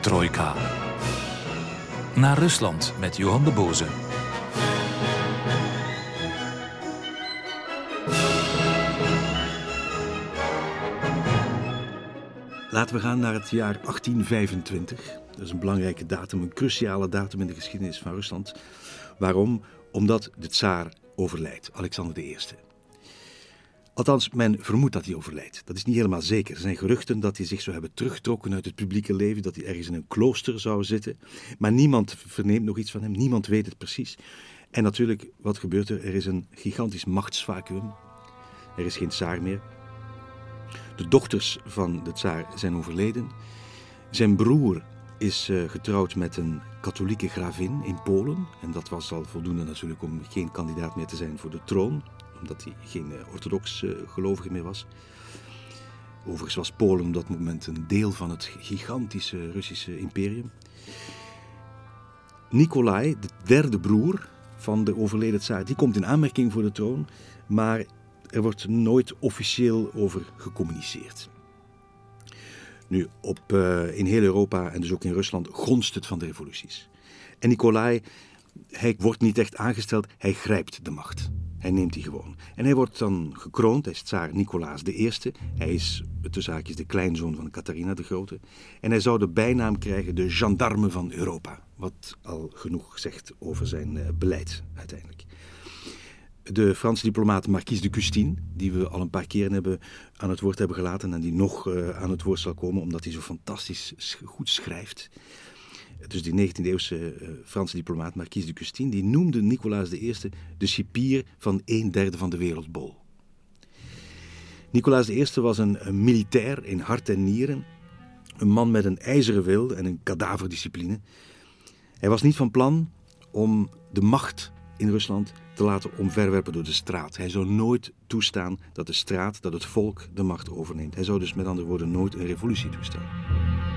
Trojka. Naar Rusland met Johan de Boze. Laten we gaan naar het jaar 1825. Dat is een belangrijke datum, een cruciale datum in de geschiedenis van Rusland. Waarom? Omdat de tsaar overlijdt, Alexander I. Althans, men vermoedt dat hij overlijdt. Dat is niet helemaal zeker. Er zijn geruchten dat hij zich zou hebben teruggetrokken uit het publieke leven, dat hij ergens in een klooster zou zitten. Maar niemand verneemt nog iets van hem, niemand weet het precies. En natuurlijk, wat gebeurt er? Er is een gigantisch machtsvacuum. Er is geen tsaar meer. De dochters van de tsaar zijn overleden. Zijn broer is uh, getrouwd met een katholieke gravin in Polen. En dat was al voldoende natuurlijk om geen kandidaat meer te zijn voor de troon omdat hij geen eh, orthodox eh, gelovige meer was. Overigens was Polen op dat moment een deel van het gigantische Russische imperium. Nikolai, de derde broer van de overleden tsaar, die komt in aanmerking voor de troon, maar er wordt nooit officieel over gecommuniceerd. Nu, op, uh, in heel Europa en dus ook in Rusland gonst het van de revoluties. En Nikolai, hij wordt niet echt aangesteld, hij grijpt de macht. Hij neemt die gewoon. En hij wordt dan gekroond, hij is tsaar Nicolaas I. Hij is, tussen haakjes, de kleinzoon van Catharina de Grote. En hij zou de bijnaam krijgen de gendarme van Europa. Wat al genoeg zegt over zijn uh, beleid uiteindelijk. De Franse diplomaat Marquise de Custine, die we al een paar keren hebben aan het woord hebben gelaten en die nog uh, aan het woord zal komen omdat hij zo fantastisch goed schrijft dus die 19e-eeuwse uh, Franse diplomaat Marquise de Custine, die noemde Nicolaas I de cipier van een derde van de wereldbol. Nicolaas I was een, een, militair in hart en nieren, een man met een ijzeren wil en een kadaverdiscipline. Hij was niet van plan om de macht in Rusland te laten omverwerpen door de straat. Hij zou nooit toestaan dat de straat, dat het volk de macht overneemt. Hij zou dus met andere woorden nooit een revolutie toestaan.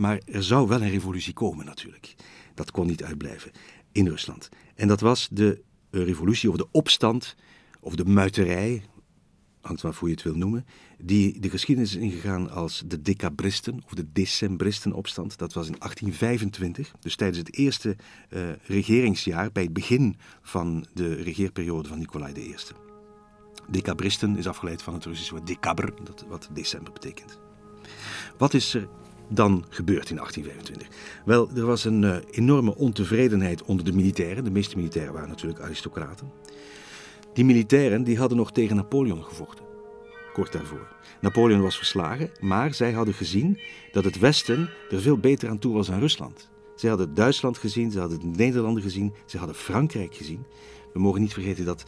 Maar er zou wel een revolutie komen natuurlijk. Dat kon niet uitblijven in Rusland. En dat was de revolutie of de opstand of de muiterij, hangt vanaf hoe je het wil noemen, die de geschiedenis is ingegaan als de Decabristen of de Decembristenopstand. Dat was in 1825, dus tijdens het eerste uh, regeringsjaar, bij het begin van de regeerperiode van Nicolai I. Decabristen is afgeleid van het Russische woord decabr, dat wat december betekent. Wat is er dan gebeurt in 1825? Wel, er was een uh, enorme ontevredenheid onder de militairen. De meeste militairen waren natuurlijk aristocraten. Die militairen die hadden nog tegen Napoleon gevochten, kort daarvoor. Napoleon was verslagen, maar zij hadden gezien dat het Westen er veel beter aan toe was dan Rusland. Zij hadden Duitsland gezien, ze hadden Nederlanden gezien, ze hadden Frankrijk gezien. We mogen niet vergeten dat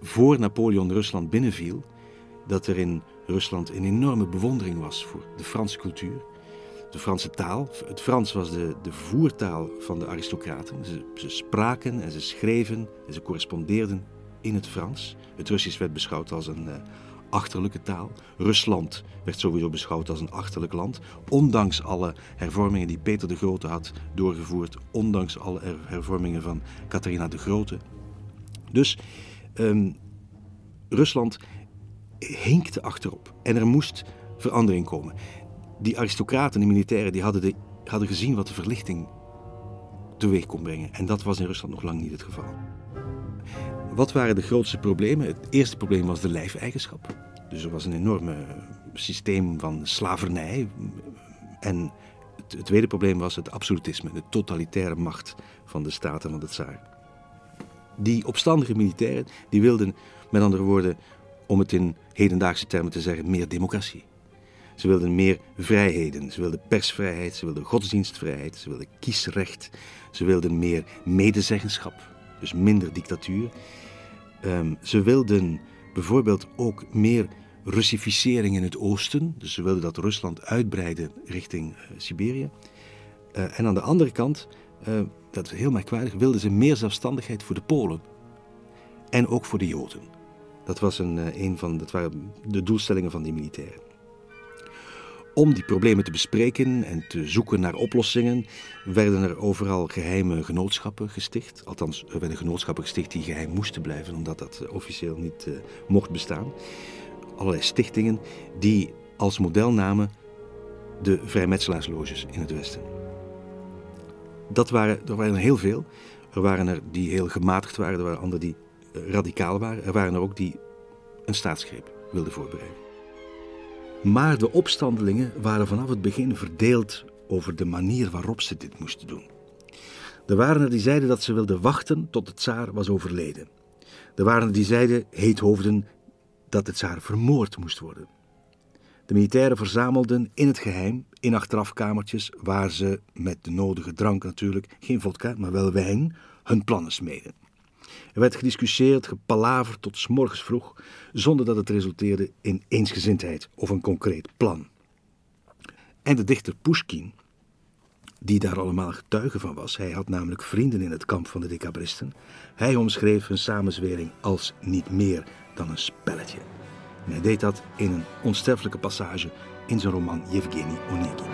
voor Napoleon Rusland binnenviel, dat er in Rusland een enorme bewondering was voor de Franse cultuur, de Franse taal. Het Frans was de, de voertaal van de aristocraten. Ze, spraken en ze schreven en ze correspondeerden in het Frans. Het Russisch werd beschouwd als een uh, achterlijke taal. Rusland werd sowieso beschouwd als een achterlijk land. Ondanks alle hervormingen die Peter de Grote had doorgevoerd. Ondanks alle hervormingen van Catharina de Grote. Dus um, Rusland hinkte achterop. En er moest verandering komen. Die aristocraten, die militairen, die hadden, de, hadden gezien wat de verlichting teweeg kon brengen. En dat was in Rusland nog lang niet het geval. Wat waren de grootste problemen? Het eerste probleem was de lijfeigenschap. Dus er was een enorm systeem van slavernij. En het, tweede probleem was het absolutisme, de totalitaire macht van de staten van de tsaar. Die opstandige militairen die wilden, met andere woorden, om het in hedendaagse termen te zeggen, meer democratie. Ze wilden meer vrijheden. Ze wilden persvrijheid, ze wilden godsdienstvrijheid, ze wilden kiesrecht. Ze wilden meer medezeggenschap, dus minder dictatuur. Um, ze wilden bijvoorbeeld ook meer Russificering in het oosten. Dus ze wilden dat Rusland uitbreiden richting uh, Siberië. Uh, en aan de andere kant, uh, dat is heel merkwaardig, wilden ze meer zelfstandigheid voor de Polen. En ook voor de Joden. Dat, was een, eh, een van, dat waren de doelstellingen van die militairen. Om die problemen te bespreken en te zoeken naar oplossingen, werden er overal geheime genootschappen gesticht. Althans, er werden genootschappen gesticht die geheim moesten blijven, omdat dat eh, officieel niet uh, mocht bestaan. Allerlei stichtingen die als model namen de vrijmetselaarsloges in het Westen. Dat waren, er waren er heel veel. Er waren er die heel gematigd waren, er waren anderen die eh, radicaal waren. Er waren er ook die een staatsgreep wilden voorbereiden. Maar de opstandelingen waren vanaf het begin verdeeld over de manier waarop ze dit moesten doen. Er waren er die zeiden dat ze wilden wachten tot de tsaar was overleden. Er waren er die zeiden, heethoofden, dat de tsaar vermoord moest worden. De militairen verzamelden in het geheim in achterafkamertjes waar ze met de nodige drank natuurlijk, geen vodka, maar wel wijn, hun plannen smeden. Er werd gediscussieerd, gepalaverd tot s morgens vroeg, zonder dat het resulteerde in eensgezindheid of een concreet plan. En de dichter Pushkin, die daar allemaal getuige van was, hij had namelijk vrienden in het kamp van de decabristen, hij omschreef hun samenzwering als niet meer dan een spelletje. En hij deed dat in een onsterfelijke passage in zijn roman Yevgeny Onegin.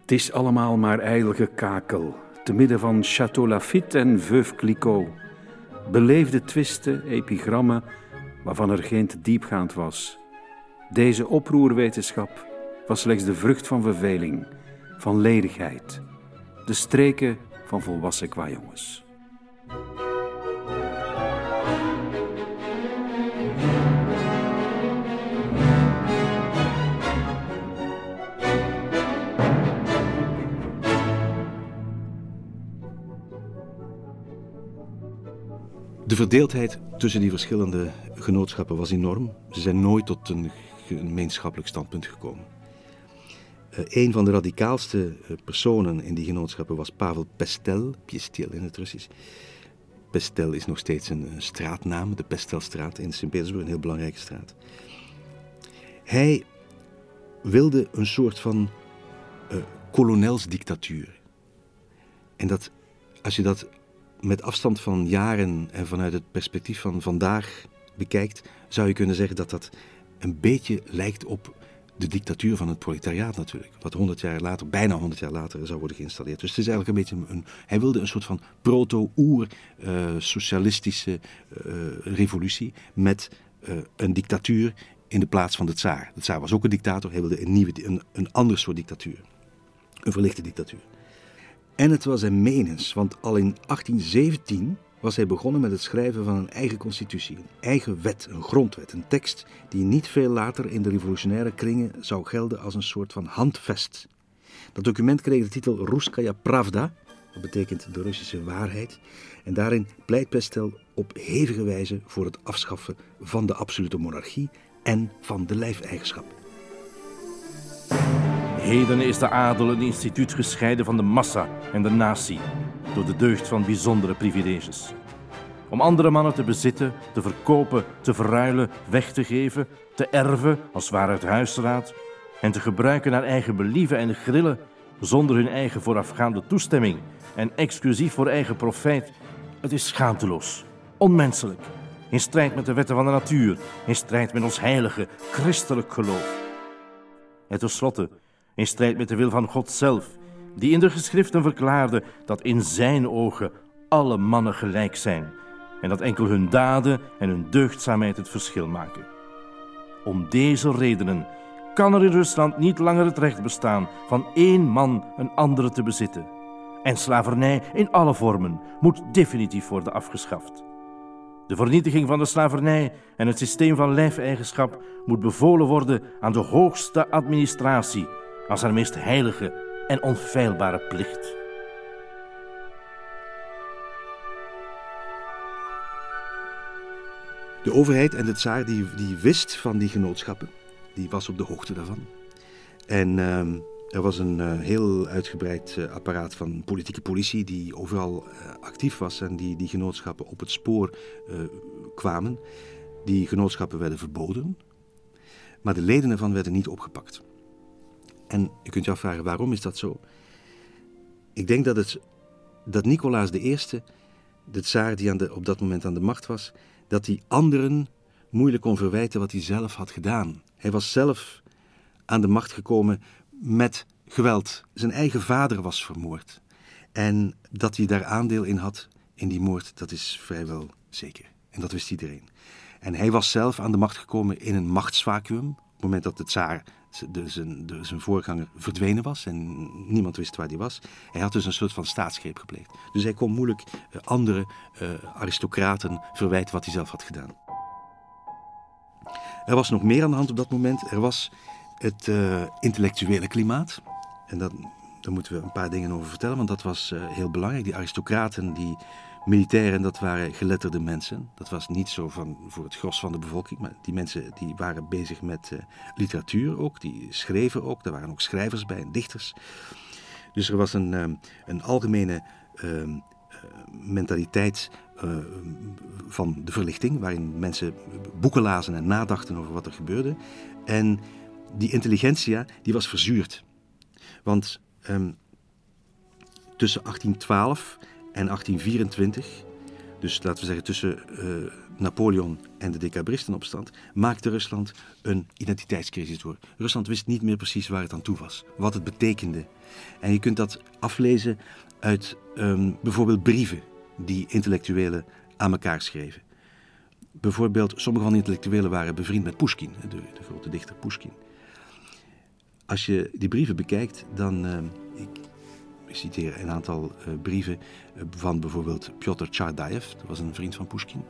Het is allemaal maar ijlige kakel, te midden van Château Lafitte en Veuve Clicquot. Beleefde twisten, epigrammen, waarvan er geen te diepgaand was. Deze oproerwetenschap was slechts de vrucht van verveling, van ledigheid. De streken van volwassen kwajongens. De verdeeldheid tussen die verschillende genootschappen was enorm. Ze zijn nooit tot een gemeenschappelijk standpunt gekomen. Uh, een van de radicaalste uh, personen in die genootschappen was Pavel Pestel, Piestel in het Russisch. Pestel is nog steeds een, een straatnaam, de Pestelstraat in Sint-Petersburg, een heel belangrijke straat. Hij wilde een soort van uh, kolonelsdictatuur. En dat, als je dat met afstand van jaren en vanuit het perspectief van vandaag bekijkt, zou je kunnen zeggen dat dat een beetje lijkt op de dictatuur van het proletariaat natuurlijk. Wat honderd jaar later, bijna honderd jaar later, zou worden geïnstalleerd. Dus het is eigenlijk een beetje een. Hij wilde een soort van proto-oer-socialistische uh, uh, revolutie met uh, een dictatuur in de plaats van de tsaar. De tsaar was ook een dictator, hij wilde een, nieuwe, een, een ander soort dictatuur. Een verlichte dictatuur. En het was een menens, want al in 1817 was hij begonnen met het schrijven van een eigen constitutie, een eigen wet, een grondwet, een tekst die niet veel later in de revolutionaire kringen zou gelden als een soort van handvest. Dat document kreeg de titel Ruskaya Pravda, dat betekent de Russische waarheid, en daarin pleit Pestel op hevige wijze voor het afschaffen van de absolute monarchie en van de lijfeigenschap. Heden is de adel een instituut gescheiden van de massa en de natie door de deugd van bijzondere privileges. Om andere mannen te bezitten, te verkopen, te verruilen, weg te geven, te erven als het huisraad en te gebruiken naar eigen believen en grillen zonder hun eigen voorafgaande toestemming en exclusief voor eigen profijt, het is schaamteloos, onmenselijk, in strijd met de wetten van de natuur, in strijd met ons heilige, christelijk geloof. En tenslotte, in strijd met de wil van God zelf, die in de geschriften verklaarde dat in zijn ogen alle mannen gelijk zijn en dat enkel hun daden en hun deugdzaamheid het verschil maken. Om deze redenen kan er in Rusland niet langer het recht bestaan van één man een andere te bezitten. En slavernij in alle vormen moet definitief worden afgeschaft. De vernietiging van de slavernij en het systeem van lijfeigenschap moet bevolen worden aan de hoogste administratie als haar meest heilige en onfeilbare plicht. De overheid en de tsaar die, die wist van die genootschappen, die was op de hoogte daarvan. En uh, er was een uh, heel uitgebreid uh, apparaat van politieke politie die overal uh, actief was en die die genootschappen op het spoor kwamen. Die genootschappen werden verboden, maar de leden ervan werden niet opgepakt. En je kunt je afvragen, waarom is dat zo? Ik denk dat, het, dat Nicolaas I, de tsaar die aan de, op dat moment aan de macht was, dat hij anderen moeilijk kon verwijten wat hij zelf had gedaan. Hij was zelf aan de macht gekomen met geweld. Zijn eigen vader was vermoord. En dat hij daar aandeel in had, in die moord, dat is vrijwel zeker. En dat wist iedereen. En hij was zelf aan de macht gekomen in een machtsvacuum. Op het moment dat de tsaar de, zijn, de, zijn voorganger verdwenen was en niemand wist waar die was. Hij had dus een soort van staatsgreep gepleegd. Dus hij kon moeilijk uh, andere uh, aristocraten verwijten wat hij zelf had gedaan. Er was nog meer aan de hand op dat moment. Er was het uh, intellectuele klimaat. En dat, daar moeten we een paar dingen over vertellen, want dat was heel belangrijk. Die aristocraten die militairen, dat waren geletterde mensen. Dat was niet zo van, voor het gros van de bevolking, maar die mensen die waren bezig met uh, literatuur ook, die schreven ook. Er waren ook schrijvers bij en dichters. Dus er was een, um, een algemene uh, mentaliteit uh, van de verlichting, waarin mensen boeken lazen en nadachten over wat er gebeurde. En die intelligentsia, die was verzuurd. Want um, tussen 1812 en 1824, dus laten we zeggen tussen uh, Napoleon en de decabristenopstand, maakte Rusland een identiteitscrisis door. Rusland wist niet meer precies waar het aan toe was, wat het betekende. En je kunt dat aflezen uit um, bijvoorbeeld brieven die intellectuelen aan elkaar schreven. Bijvoorbeeld, sommige van de intellectuelen waren bevriend met Pushkin, de, de grote dichter Pushkin. Als je die brieven bekijkt, dan. Ik citeer een aantal uh, brieven van bijvoorbeeld Piotr Tsardaev, dat was een vriend van Pushkin.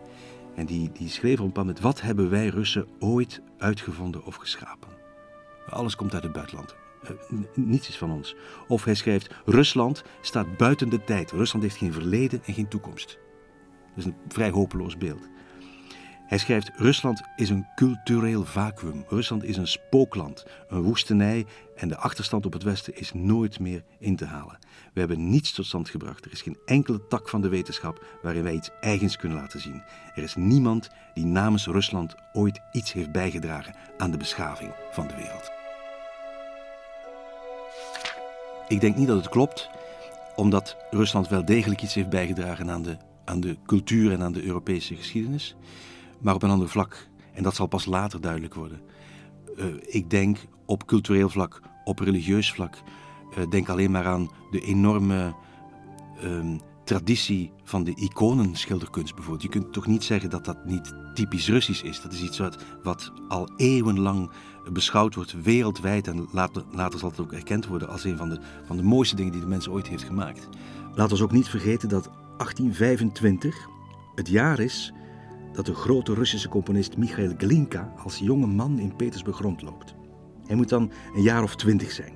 En die, die schreef op een moment: Wat hebben wij Russen ooit uitgevonden of geschapen? Alles komt uit het buitenland. Uh, niets is van ons. Of hij schrijft: Rusland staat buiten de tijd. Rusland heeft geen verleden en geen toekomst. Dat is een vrij hopeloos beeld. Hij schrijft: Rusland is een cultureel vacuüm. Rusland is een spookland, een woestenij en de achterstand op het Westen is nooit meer in te halen. We hebben niets tot stand gebracht. Er is geen enkele tak van de wetenschap waarin wij iets eigens kunnen laten zien. Er is niemand die namens Rusland ooit iets heeft bijgedragen aan de beschaving van de wereld. Ik denk niet dat het klopt, omdat Rusland wel degelijk iets heeft bijgedragen aan de, aan de cultuur en aan de Europese geschiedenis maar op een ander vlak. En dat zal pas later duidelijk worden. Uh, ik denk op cultureel vlak, op religieus vlak. Uh, denk alleen maar aan de enorme uh, traditie van de iconenschilderkunst bijvoorbeeld. Je kunt toch niet zeggen dat dat niet typisch Russisch is. Dat is iets wat, wat al eeuwenlang beschouwd wordt wereldwijd. En later, later zal het ook erkend worden als een van de, van de mooiste dingen die de mens ooit heeft gemaakt. Laten we ook niet vergeten dat 1825 het jaar is dat de grote Russische componist Michail Glinka als jonge man in Petersburg rondloopt. Hij moet dan een jaar of twintig zijn.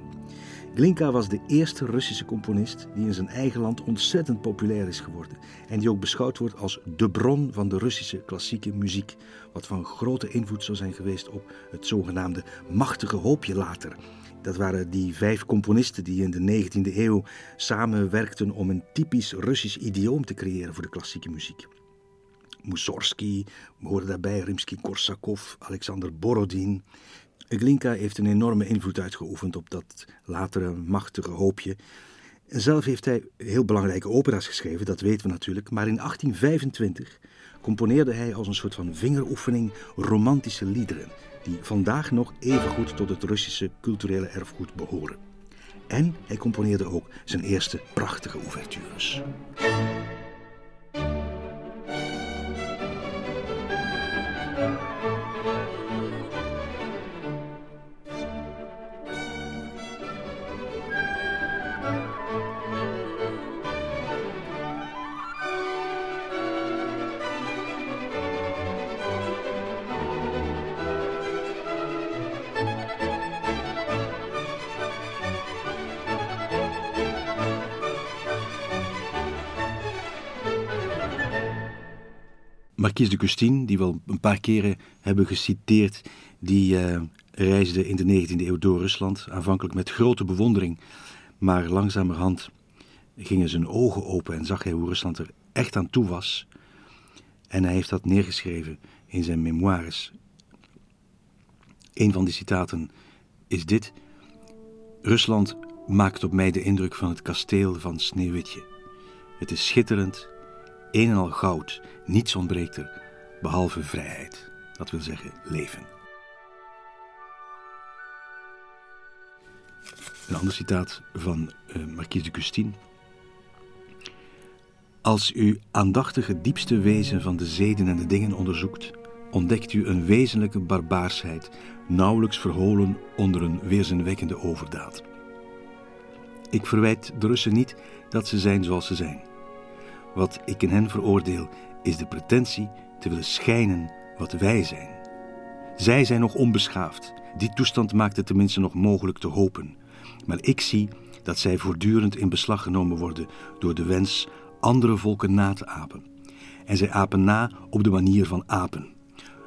Glinka was de eerste Russische componist die in zijn eigen land ontzettend populair is geworden en die ook beschouwd wordt als de bron van de Russische klassieke muziek, wat van grote invloed zou zijn geweest op het zogenaamde machtige hoopje later. Dat waren die vijf componisten die in de 19e eeuw samenwerkten om een typisch Russisch idioom te creëren voor de klassieke muziek. Mussorgsky, hoorden daarbij Rimsky-Korsakov, Alexander Borodin. Glinka heeft een enorme invloed uitgeoefend op dat latere machtige hoopje. Zelf heeft hij heel belangrijke opera's geschreven, dat weten we natuurlijk, maar in 1825 componeerde hij als een soort van vingeroefening romantische liederen, die vandaag nog evengoed tot het Russische culturele erfgoed behoren. En hij componeerde ook zijn eerste prachtige ouvertures. Marquise de Custine, die we al een paar keren hebben geciteerd, die uh, reisde in de 19e eeuw door Rusland, aanvankelijk met grote bewondering, maar langzamerhand gingen zijn ogen open en zag hij hoe Rusland er echt aan toe was. En hij heeft dat neergeschreven in zijn memoires. Een van die citaten is dit: Rusland maakt op mij de indruk van het kasteel van Sneeuwwitje. Het is schitterend, een en al goud, niets ontbreekt er, behalve vrijheid. Dat wil zeggen leven. Een ander citaat van uh, Marquise de Custine. Als u aandachtig het diepste wezen van de zeden en de dingen onderzoekt, ontdekt u een wezenlijke barbaarsheid, nauwelijks verholen onder een weerzinwekkende overdaad. Ik verwijt de Russen niet dat ze zijn zoals ze zijn. Wat ik in hen veroordeel is de pretentie te willen schijnen wat wij zijn. Zij zijn nog onbeschaafd. Die toestand maakt het tenminste nog mogelijk te hopen. Maar ik zie dat zij voortdurend in beslag genomen worden door de wens andere volken na te apen. En zij apen na op de manier van apen,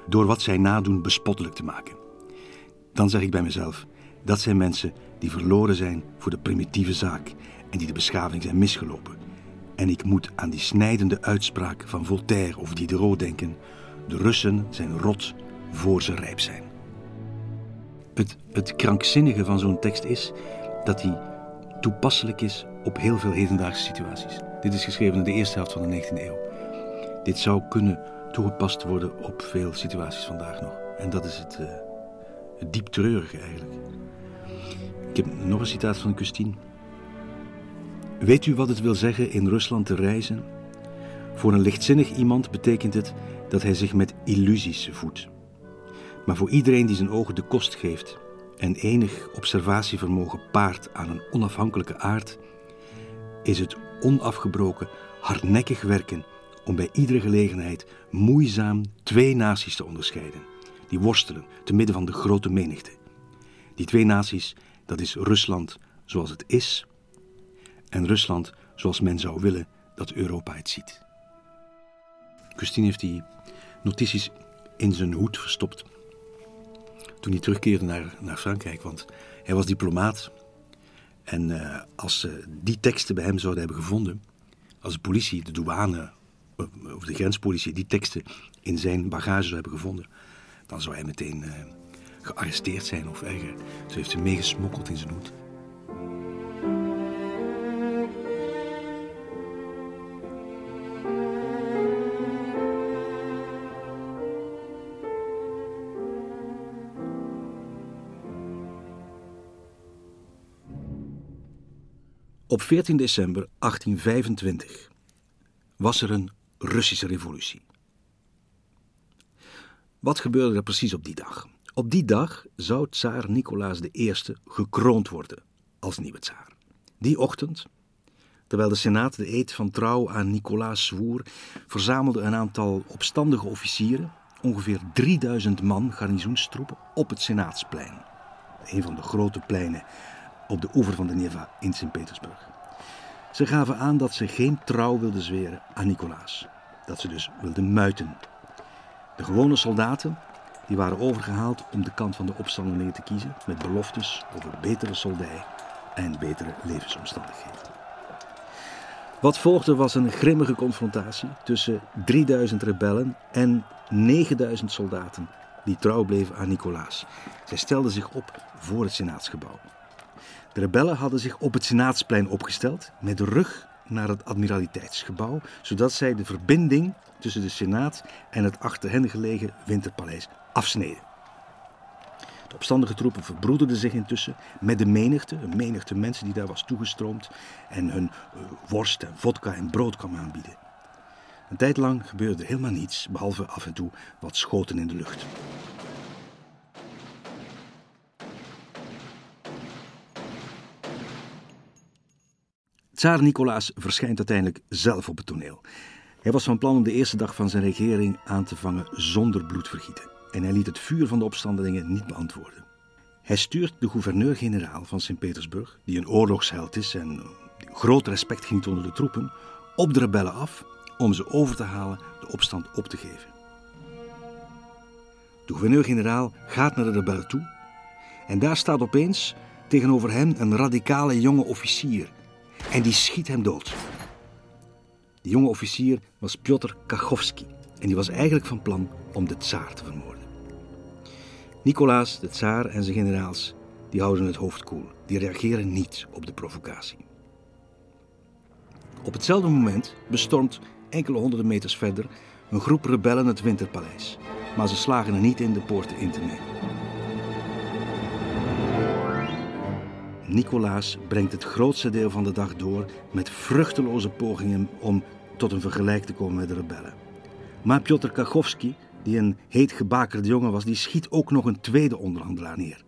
door wat zij nadoen bespottelijk te maken. Dan zeg ik bij mezelf, dat zijn mensen die verloren zijn voor de primitieve zaak en die de beschaving zijn misgelopen. En ik moet aan die snijdende uitspraak van Voltaire of Diderot denken: de Russen zijn rot voor ze rijp zijn. Het, het krankzinnige van zo'n tekst is dat hij toepasselijk is op heel veel hedendaagse situaties. Dit is geschreven in de eerste helft van de 19e eeuw. Dit zou kunnen toegepast worden op veel situaties vandaag nog. En dat is het, uh, het diep treurige eigenlijk. Ik heb nog een citaat van Custine. Weet u wat het wil zeggen in Rusland te reizen? Voor een lichtzinnig iemand betekent het dat hij zich met illusies voedt. Maar voor iedereen die zijn ogen de kost geeft en enig observatievermogen paart aan een onafhankelijke aard, is het onafgebroken, hardnekkig werken om bij iedere gelegenheid moeizaam twee naties te onderscheiden, die worstelen te midden van de grote menigte. Die twee naties, dat is Rusland zoals het is en Rusland zoals men zou willen dat Europa het ziet. Christine heeft die notities in zijn hoed verstopt toen hij terugkeerde naar, naar Frankrijk, want hij was diplomaat. En uh, als ze die teksten bij hem zouden hebben gevonden, als de politie, de douane of de grenspolitie die teksten in zijn bagage zou hebben gevonden, dan zou hij meteen uh, gearresteerd zijn of erger. Ze heeft ze meegesmokkeld in zijn hoed. Op 14 december 1825 was er een Russische revolutie. Wat gebeurde er precies op die dag? Op die dag zou tsaar Nicolaas I gekroond worden als nieuwe tsaar. Die ochtend, terwijl de Senaat de eed van trouw aan Nicolaas zwoer, verzamelde een aantal opstandige officieren, ongeveer 3000 man garnizoenstroepen, op het Senaatsplein. Een van de grote pleinen op de oever van de Neva in Sint-Petersburg. Ze gaven aan dat ze geen trouw wilden zweren aan Nicolaas. Dat ze dus wilden muiten. De gewone soldaten die waren overgehaald om de kant van de opstandelingen te kiezen, met beloftes over betere soldij en betere levensomstandigheden. Wat volgde was een grimmige confrontatie tussen 3000 rebellen en 9000 soldaten die trouw bleven aan Nicolaas. Zij stelden zich op voor het senaatsgebouw. De rebellen hadden zich op het Senaatsplein opgesteld, met de rug naar het admiraliteitsgebouw, zodat zij de verbinding tussen de Senaat en het achter hen gelegen Winterpaleis afsneden. De opstandige troepen verbroederden zich intussen met de menigte, een menigte mensen die daar was toegestroomd en hun uh, worst en vodka en brood kwam aanbieden. Een tijd lang gebeurde helemaal niets, behalve af en toe wat schoten in de lucht. Tsaar Nicolaas verschijnt uiteindelijk zelf op het toneel. Hij was van plan om de eerste dag van zijn regering aan te vangen zonder bloedvergieten. En hij liet het vuur van de opstandelingen niet beantwoorden. Hij stuurt de gouverneur-generaal van Sint-Petersburg, die een oorlogsheld is en groot respect geniet onder de troepen, op de rebellen af om ze over te halen de opstand op te geven. De gouverneur-generaal gaat naar de rebellen toe en daar staat opeens tegenover hem een radicale jonge officier en die schiet hem dood. De jonge officier was Piotr Kachowski en die was eigenlijk van plan om de tsaar te vermoorden. Nicolaas, de tsaar en zijn generaals, die houden het hoofd koel. Die reageren niet op de provocatie. Op hetzelfde moment bestormt enkele honderden meters verder een groep rebellen het Winterpaleis. Maar ze slagen er niet in de poorten in te nemen. Nicolaas brengt het grootste deel van de dag door met vruchteloze pogingen om tot een vergelijk te komen met de rebellen. Maar Piotr Kachowski die een heet gebakerde jongen was, die schiet ook nog een tweede onderhandelaar neer.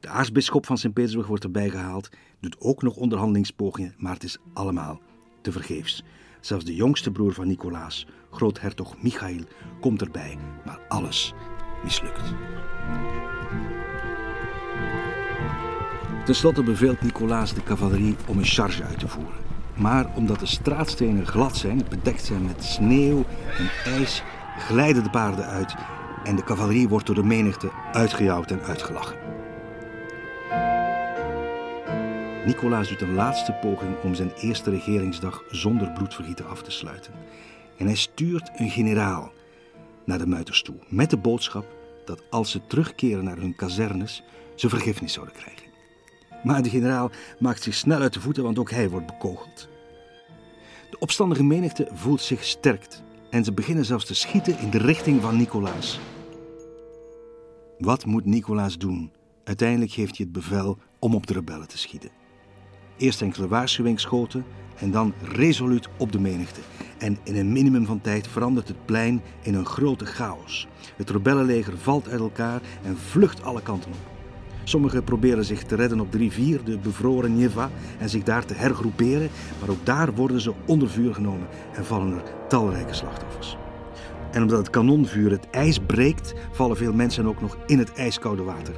De aartsbisschop van Sint-Petersburg wordt erbij gehaald, doet ook nog onderhandelingspogingen, maar het is allemaal tevergeefs. Zelfs de jongste broer van Nicolaas, groothertog Michail, komt erbij, maar alles mislukt. Ten slotte beveelt Nicolaas de cavalerie om een charge uit te voeren. Maar omdat de straatstenen glad zijn, bedekt zijn met sneeuw en ijs, glijden de paarden uit en de cavalerie wordt door de menigte uitgejouwd en uitgelachen. Nicolaas doet een laatste poging om zijn eerste regeringsdag zonder bloedvergieten af te sluiten. En hij stuurt een generaal naar de muiters toe met de boodschap dat als ze terugkeren naar hun kazernes ze vergiffenis zouden krijgen. Maar de generaal maakt zich snel uit de voeten, want ook hij wordt bekogeld. De opstandige menigte voelt zich sterkt en ze beginnen zelfs te schieten in de richting van Nicolaas. Wat moet Nicolaas doen? Uiteindelijk geeft hij het bevel om op de rebellen te schieten. Eerst enkele waarschuwingsschoten en dan resoluut op de menigte. En in een minimum van tijd verandert het plein in een grote chaos. Het rebellenleger valt uit elkaar en vlucht alle kanten op. Sommigen proberen zich te redden op de rivier, de bevroren Neva, en zich daar te hergroeperen, maar ook daar worden ze onder vuur genomen en vallen er talrijke slachtoffers. En omdat het kanonvuur het ijs breekt, vallen veel mensen ook nog in het ijskoude water.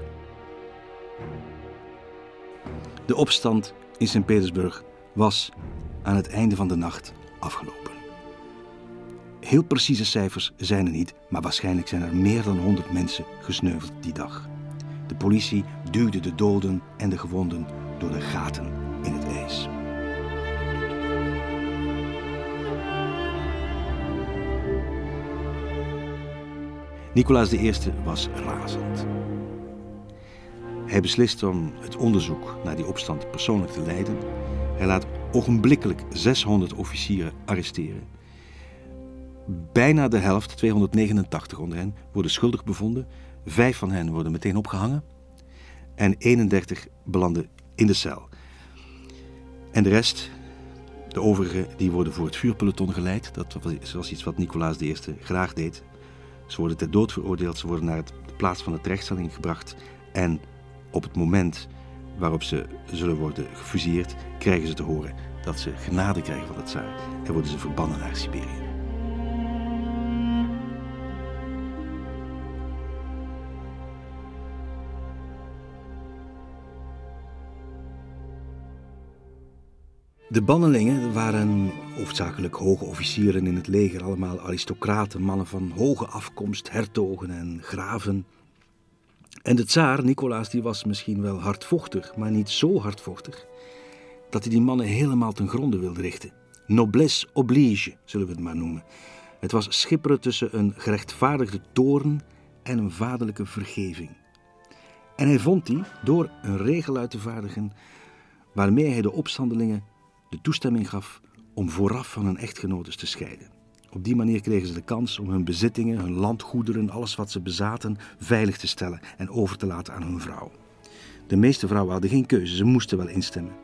De opstand in Sint-Petersburg was aan het einde van de nacht afgelopen. Heel precieze cijfers zijn er niet, maar waarschijnlijk zijn er meer dan 100 mensen gesneuveld die dag. De politie duwde de doden en de gewonden door de gaten in het ijs. Nicolaas I was razend. Hij beslist om het onderzoek naar die opstand persoonlijk te leiden. Hij laat ogenblikkelijk 600 officieren arresteren. Bijna de helft, 289 onder hen, worden schuldig bevonden. Vijf van hen worden meteen opgehangen. En 31 belanden in de cel. En de rest, de overigen, die worden voor het vuurpeloton geleid. Dat was iets wat Nicolaas I graag deed. Ze worden ter dood veroordeeld, ze worden naar de plaats van de terechtstelling gebracht. En op het moment waarop ze zullen worden gefusilleerd, krijgen ze te horen dat ze genade krijgen van de tsaar en worden ze verbannen naar Siberië. De bannelingen waren hoofdzakelijk hoge officieren in het leger, allemaal aristocraten, mannen van hoge afkomst, hertogen en graven. En de tsaar, Nicolaas, die was misschien wel hardvochtig, maar niet zo hardvochtig, dat hij die mannen helemaal ten gronde wilde richten. Noblesse oblige, zullen we het maar noemen. Het was schipperen tussen een gerechtvaardigde toorn en een vaderlijke vergeving. En hij vond die door een regel uit te vaardigen waarmee hij de opstandelingen de toestemming gaf om vooraf van hun echtgenotes te scheiden. Op die manier kregen ze de kans om hun bezittingen, hun landgoederen, alles wat ze bezaten, veilig te stellen en over te laten aan hun vrouw. De meeste vrouwen hadden geen keuze, ze moesten wel instemmen.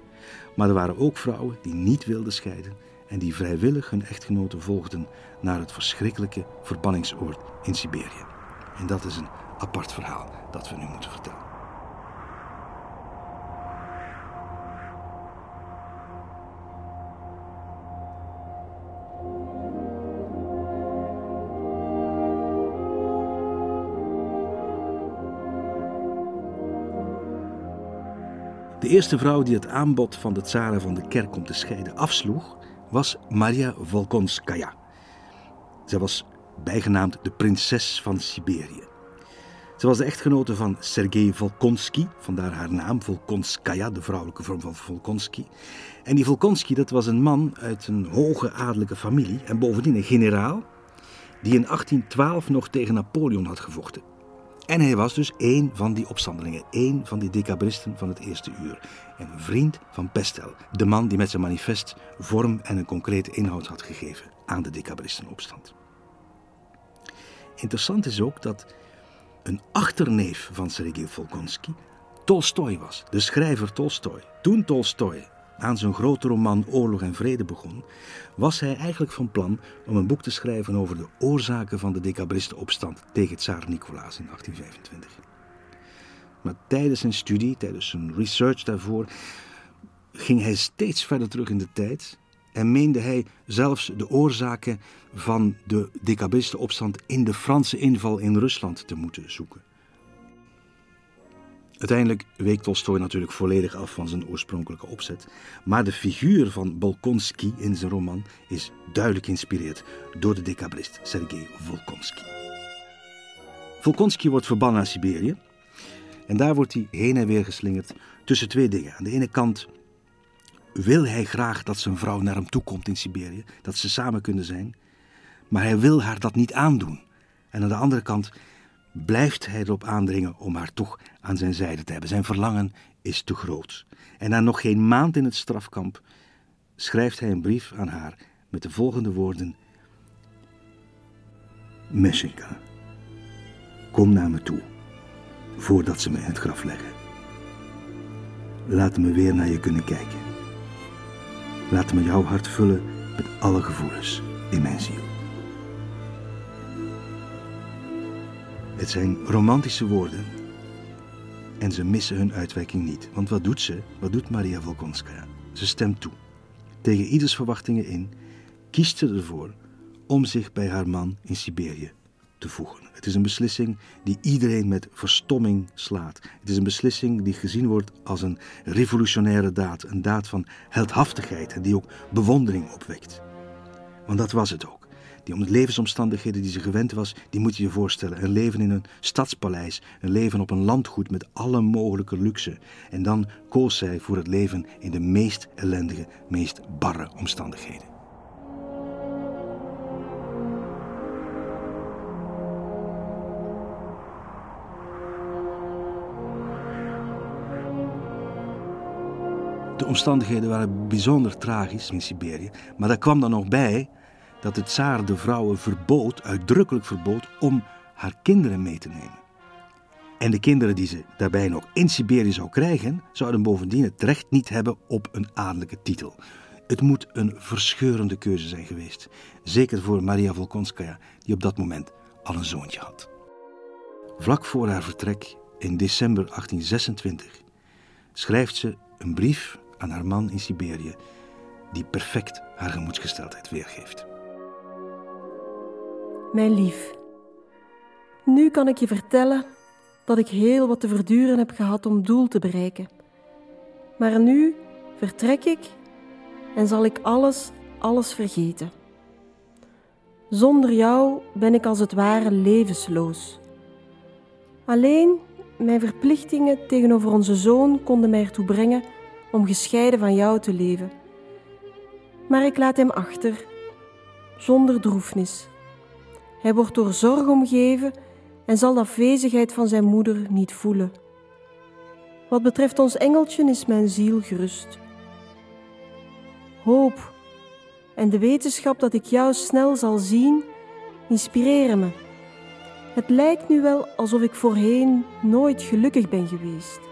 Maar er waren ook vrouwen die niet wilden scheiden en die vrijwillig hun echtgenoten volgden naar het verschrikkelijke verbanningsoord in Siberië. En dat is een apart verhaal dat we nu moeten vertellen. De eerste vrouw die het aanbod van de tsaren van de kerk om te scheiden afsloeg, was Maria Volkonskaya. Zij was bijgenaamd de prinses van Siberië. Ze was de echtgenote van Sergei Volkonsky, vandaar haar naam, Volkonskaya, de vrouwelijke vorm van Volkonsky. En die Volkonsky, dat was een man uit een hoge adellijke familie en bovendien een generaal, die in 1812 nog tegen Napoleon had gevochten. En hij was dus één van die opstandelingen, één van die decabristen van het eerste uur. En een vriend van Pestel, de man die met zijn manifest vorm en een concrete inhoud had gegeven aan de decabristenopstand. Interessant is ook dat een achterneef van Sergei Volkonsky Tolstoy was, de schrijver Tolstoy. Toen Tolstoy aan zijn grote roman Oorlog en Vrede begon, was hij eigenlijk van plan om een boek te schrijven over de oorzaken van de decabristenopstand tegen tsaar Nicolaas in 1825. Maar tijdens zijn studie, tijdens zijn research daarvoor, ging hij steeds verder terug in de tijd en meende hij zelfs de oorzaken van de decabristenopstand in de Franse inval in Rusland te moeten zoeken. Uiteindelijk week Tolstoy natuurlijk volledig af van zijn oorspronkelijke opzet, maar de figuur van Bolkonsky in zijn roman is duidelijk geïnspireerd door de decabrist Sergei Volkonsky. Volkonsky wordt verbannen naar Siberië en daar wordt hij heen en weer geslingerd tussen twee dingen. Aan de ene kant wil hij graag dat zijn vrouw naar hem toe komt in Siberië, dat ze samen kunnen zijn, maar hij wil haar dat niet aandoen. En aan de andere kant blijft hij erop aandringen om haar toch aan zijn zijde te hebben. Zijn verlangen is te groot. En na nog geen maand in het strafkamp schrijft hij een brief aan haar met de volgende woorden: Messinka, kom naar me toe voordat ze me in het graf leggen. Laat me weer naar je kunnen kijken. Laat me jouw hart vullen met alle gevoelens in mijn ziel. Het zijn romantische woorden en ze missen hun uitwerking niet. Want wat doet ze? Wat doet Maria Volkonskaya? Ze stemt toe. Tegen ieders verwachtingen in kiest ze ervoor om zich bij haar man in Siberië te voegen. Het is een beslissing die iedereen met verstomming slaat. Het is een beslissing die gezien wordt als een revolutionaire daad, een daad van heldhaftigheid en die ook bewondering opwekt. Want dat was het ook. De levensomstandigheden die ze gewend was, die moet je je voorstellen. Een leven in een stadspaleis, een leven op een landgoed met alle mogelijke luxe. En dan koos zij voor het leven in de meest ellendige, meest barre omstandigheden. De omstandigheden waren bijzonder tragisch in Siberië, maar daar kwam dan nog bij dat het tsaar de vrouwen verbood, uitdrukkelijk verbood, om haar kinderen mee te nemen. En de kinderen die ze daarbij nog in Siberië zou krijgen, zouden bovendien het recht niet hebben op een adellijke titel. Het moet een verscheurende keuze zijn geweest. Zeker voor Maria Volkonskaya, die op dat moment al een zoontje had. Vlak voor haar vertrek in december 1826 schrijft ze een brief aan haar man in Siberië, die perfect haar gemoedsgesteldheid weergeeft. Mijn lief, nu kan ik je vertellen dat ik heel wat te verduren heb gehad om doel te bereiken. Maar nu vertrek ik en zal ik alles, alles vergeten. Zonder jou ben ik als het ware levensloos. Alleen mijn verplichtingen tegenover onze zoon konden mij ertoe brengen om gescheiden van jou te leven. Maar ik laat hem achter, zonder droefnis. Hij wordt door zorg omgeven en zal de afwezigheid van zijn moeder niet voelen. Wat betreft ons engeltje is mijn ziel gerust. Hoop en de wetenschap dat ik jou snel zal zien, inspireren me. Het lijkt nu wel alsof ik voorheen nooit gelukkig ben geweest.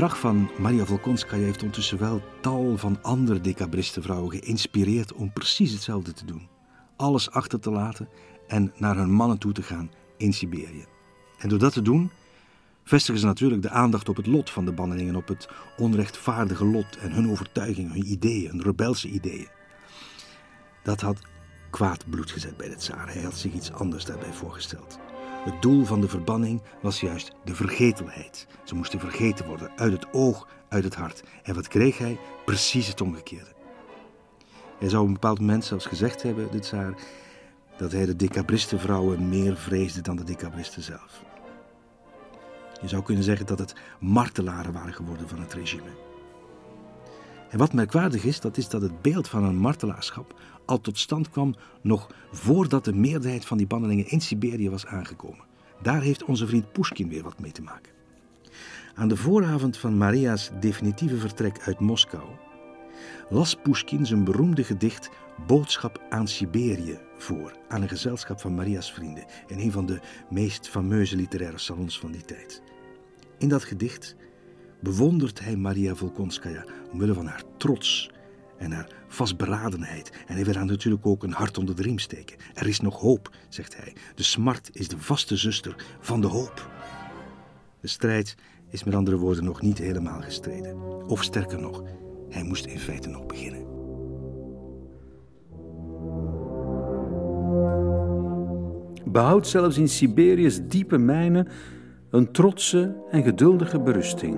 Gedrag van Maria Volkonskaya heeft ondertussen wel tal van andere decabristenvrouwen geïnspireerd om precies hetzelfde te doen. Alles achter te laten en naar hun mannen toe te gaan in Siberië. En door dat te doen vestigen ze natuurlijk de aandacht op het lot van de bannelingen, op het onrechtvaardige lot en hun overtuigingen, hun ideeën, hun rebelse ideeën. Dat had kwaad bloed gezet bij de tsaar. Hij had zich iets anders daarbij voorgesteld. Het doel van de verbanning was juist de vergetelheid. Ze moesten vergeten worden, uit het oog, uit het hart. En wat kreeg hij? Precies het omgekeerde. Hij zou op een bepaald moment zelfs gezegd hebben, dit tsaar, dat hij de decabristenvrouwen meer vreesde dan de decabristen zelf. Je zou kunnen zeggen dat het martelaren waren geworden van het regime. En wat merkwaardig is, dat is dat het beeld van een martelaarschap al tot stand kwam nog voordat de meerderheid van die bannelingen in Siberië was aangekomen. Daar heeft onze vriend Pushkin weer wat mee te maken. Aan de vooravond van Maria's definitieve vertrek uit Moskou las Pushkin zijn beroemde gedicht Boodschap aan Siberië voor aan een gezelschap van Maria's vrienden in een van de meest fameuze literaire salons van die tijd. In dat gedicht bewondert hij Maria Volkonskaya omwille van haar trots en haar vastberadenheid. En hij wil haar natuurlijk ook een hart onder de riem steken. Er is nog hoop, zegt hij. De smart is de vaste zuster van de hoop. De strijd is met andere woorden nog niet helemaal gestreden. Of sterker nog, hij moest in feite nog beginnen. Behoud zelfs in Siberië's diepe mijnen een trotse en geduldige berusting.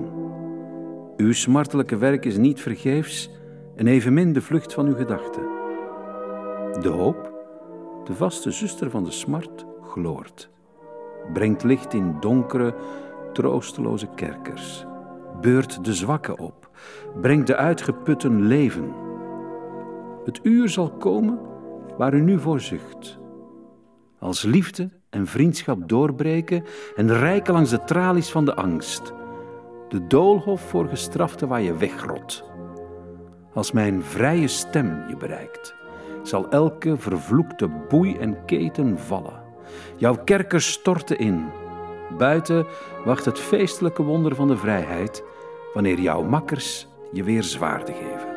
Uw smartelijke werk is niet vergeefs en evenmin de vlucht van uw gedachten. De hoop, de vaste zuster van de smart, gloort, brengt licht in donkere, troosteloze kerkers, beurt de zwakken op, brengt de uitgeputten leven. Het uur zal komen waar u nu voor zucht. Als liefde en vriendschap doorbreken en rijken langs de tralies van de angst. De doolhof voor gestraften waar je wegrot. Als mijn vrije stem je bereikt, zal elke vervloekte boei en keten vallen. Jouw kerkers storten in. Buiten wacht het feestelijke wonder van de vrijheid, wanneer jouw makkers je weer zwaarde geven.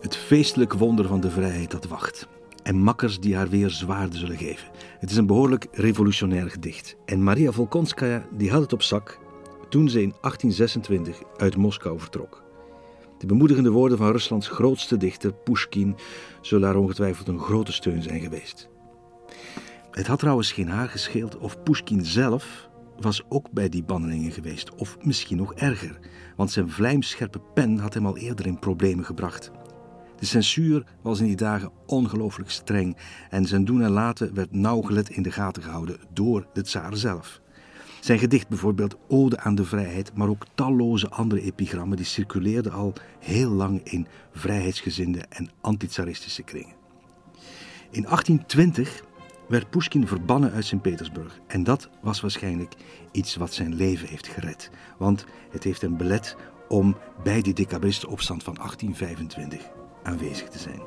Het feestelijk wonder van de vrijheid dat wacht. En makkers die haar weer zwaarden zullen geven. Het is een behoorlijk revolutionair gedicht. En Maria Volkonskaya die had het op zak toen ze in 1826 uit Moskou vertrok. De bemoedigende woorden van Ruslands grootste dichter, Pushkin, zullen haar ongetwijfeld een grote steun zijn geweest. Het had trouwens geen haar gescheeld of Pushkin zelf was ook bij die bandelingen geweest, of misschien nog erger, want zijn vlijmscherpe pen had hem al eerder in problemen gebracht. De censuur was in die dagen ongelooflijk streng en zijn doen en laten werd nauwgelet in de gaten gehouden door de tsaar zelf. Zijn gedicht bijvoorbeeld Ode aan de Vrijheid, maar ook talloze andere epigrammen die circuleerden al heel lang in vrijheidsgezinde en antitsaristische kringen. In 1820 werd Pushkin verbannen uit Sint-Petersburg en dat was waarschijnlijk iets wat zijn leven heeft gered, want het heeft hem belet om bij die decabristenopstand van 1825 aanwezig te zijn.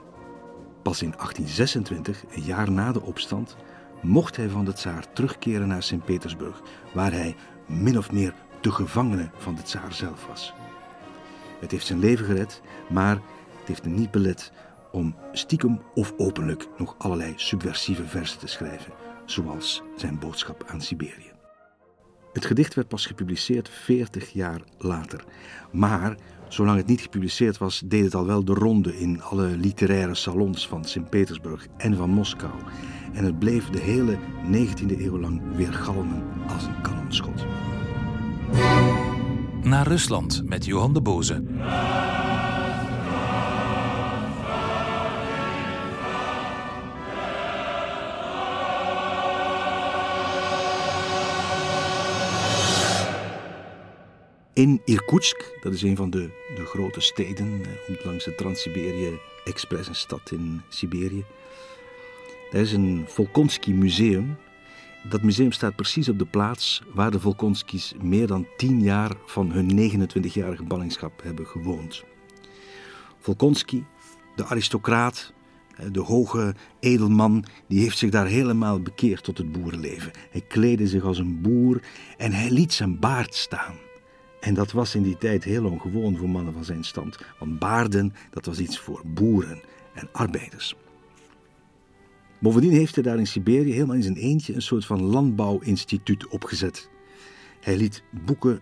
Pas in 1826, een jaar na de opstand, mocht hij van de tsaar terugkeren naar Sint-Petersburg, waar hij min of meer de gevangene van de tsaar zelf was. Het heeft zijn leven gered, maar het heeft hem niet belet om stiekem of openlijk nog allerlei subversieve versen te schrijven, zoals zijn boodschap aan Siberië. Het gedicht werd pas gepubliceerd 40 jaar later, maar Zolang het niet gepubliceerd was, deed het al wel de ronde in alle literaire salons van Sint-Petersburg en van Moskou. En het bleef de hele 19e eeuw lang weer galmen als een kanonschot. Naar Rusland met Johan de Boze. In Irkutsk, dat is een van de, de grote steden eh, langs de Trans-Siberië Express, een stad in Siberië. Daar is een Volkonsky museum. Dat museum staat precies op de plaats waar de Volkonskys meer dan tien jaar van hun 29-jarige ballingschap hebben gewoond. Volkonsky, de aristocraat, eh, de hoge edelman, die heeft zich daar helemaal bekeerd tot het boerenleven. Hij kleedde zich als een boer en hij liet zijn baard staan. En dat was in die tijd heel ongewoon voor mannen van zijn stand. Want baarden, dat was iets voor boeren en arbeiders. Bovendien heeft hij daar in Siberië helemaal in zijn eentje een soort van landbouwinstituut opgezet. Hij liet boeken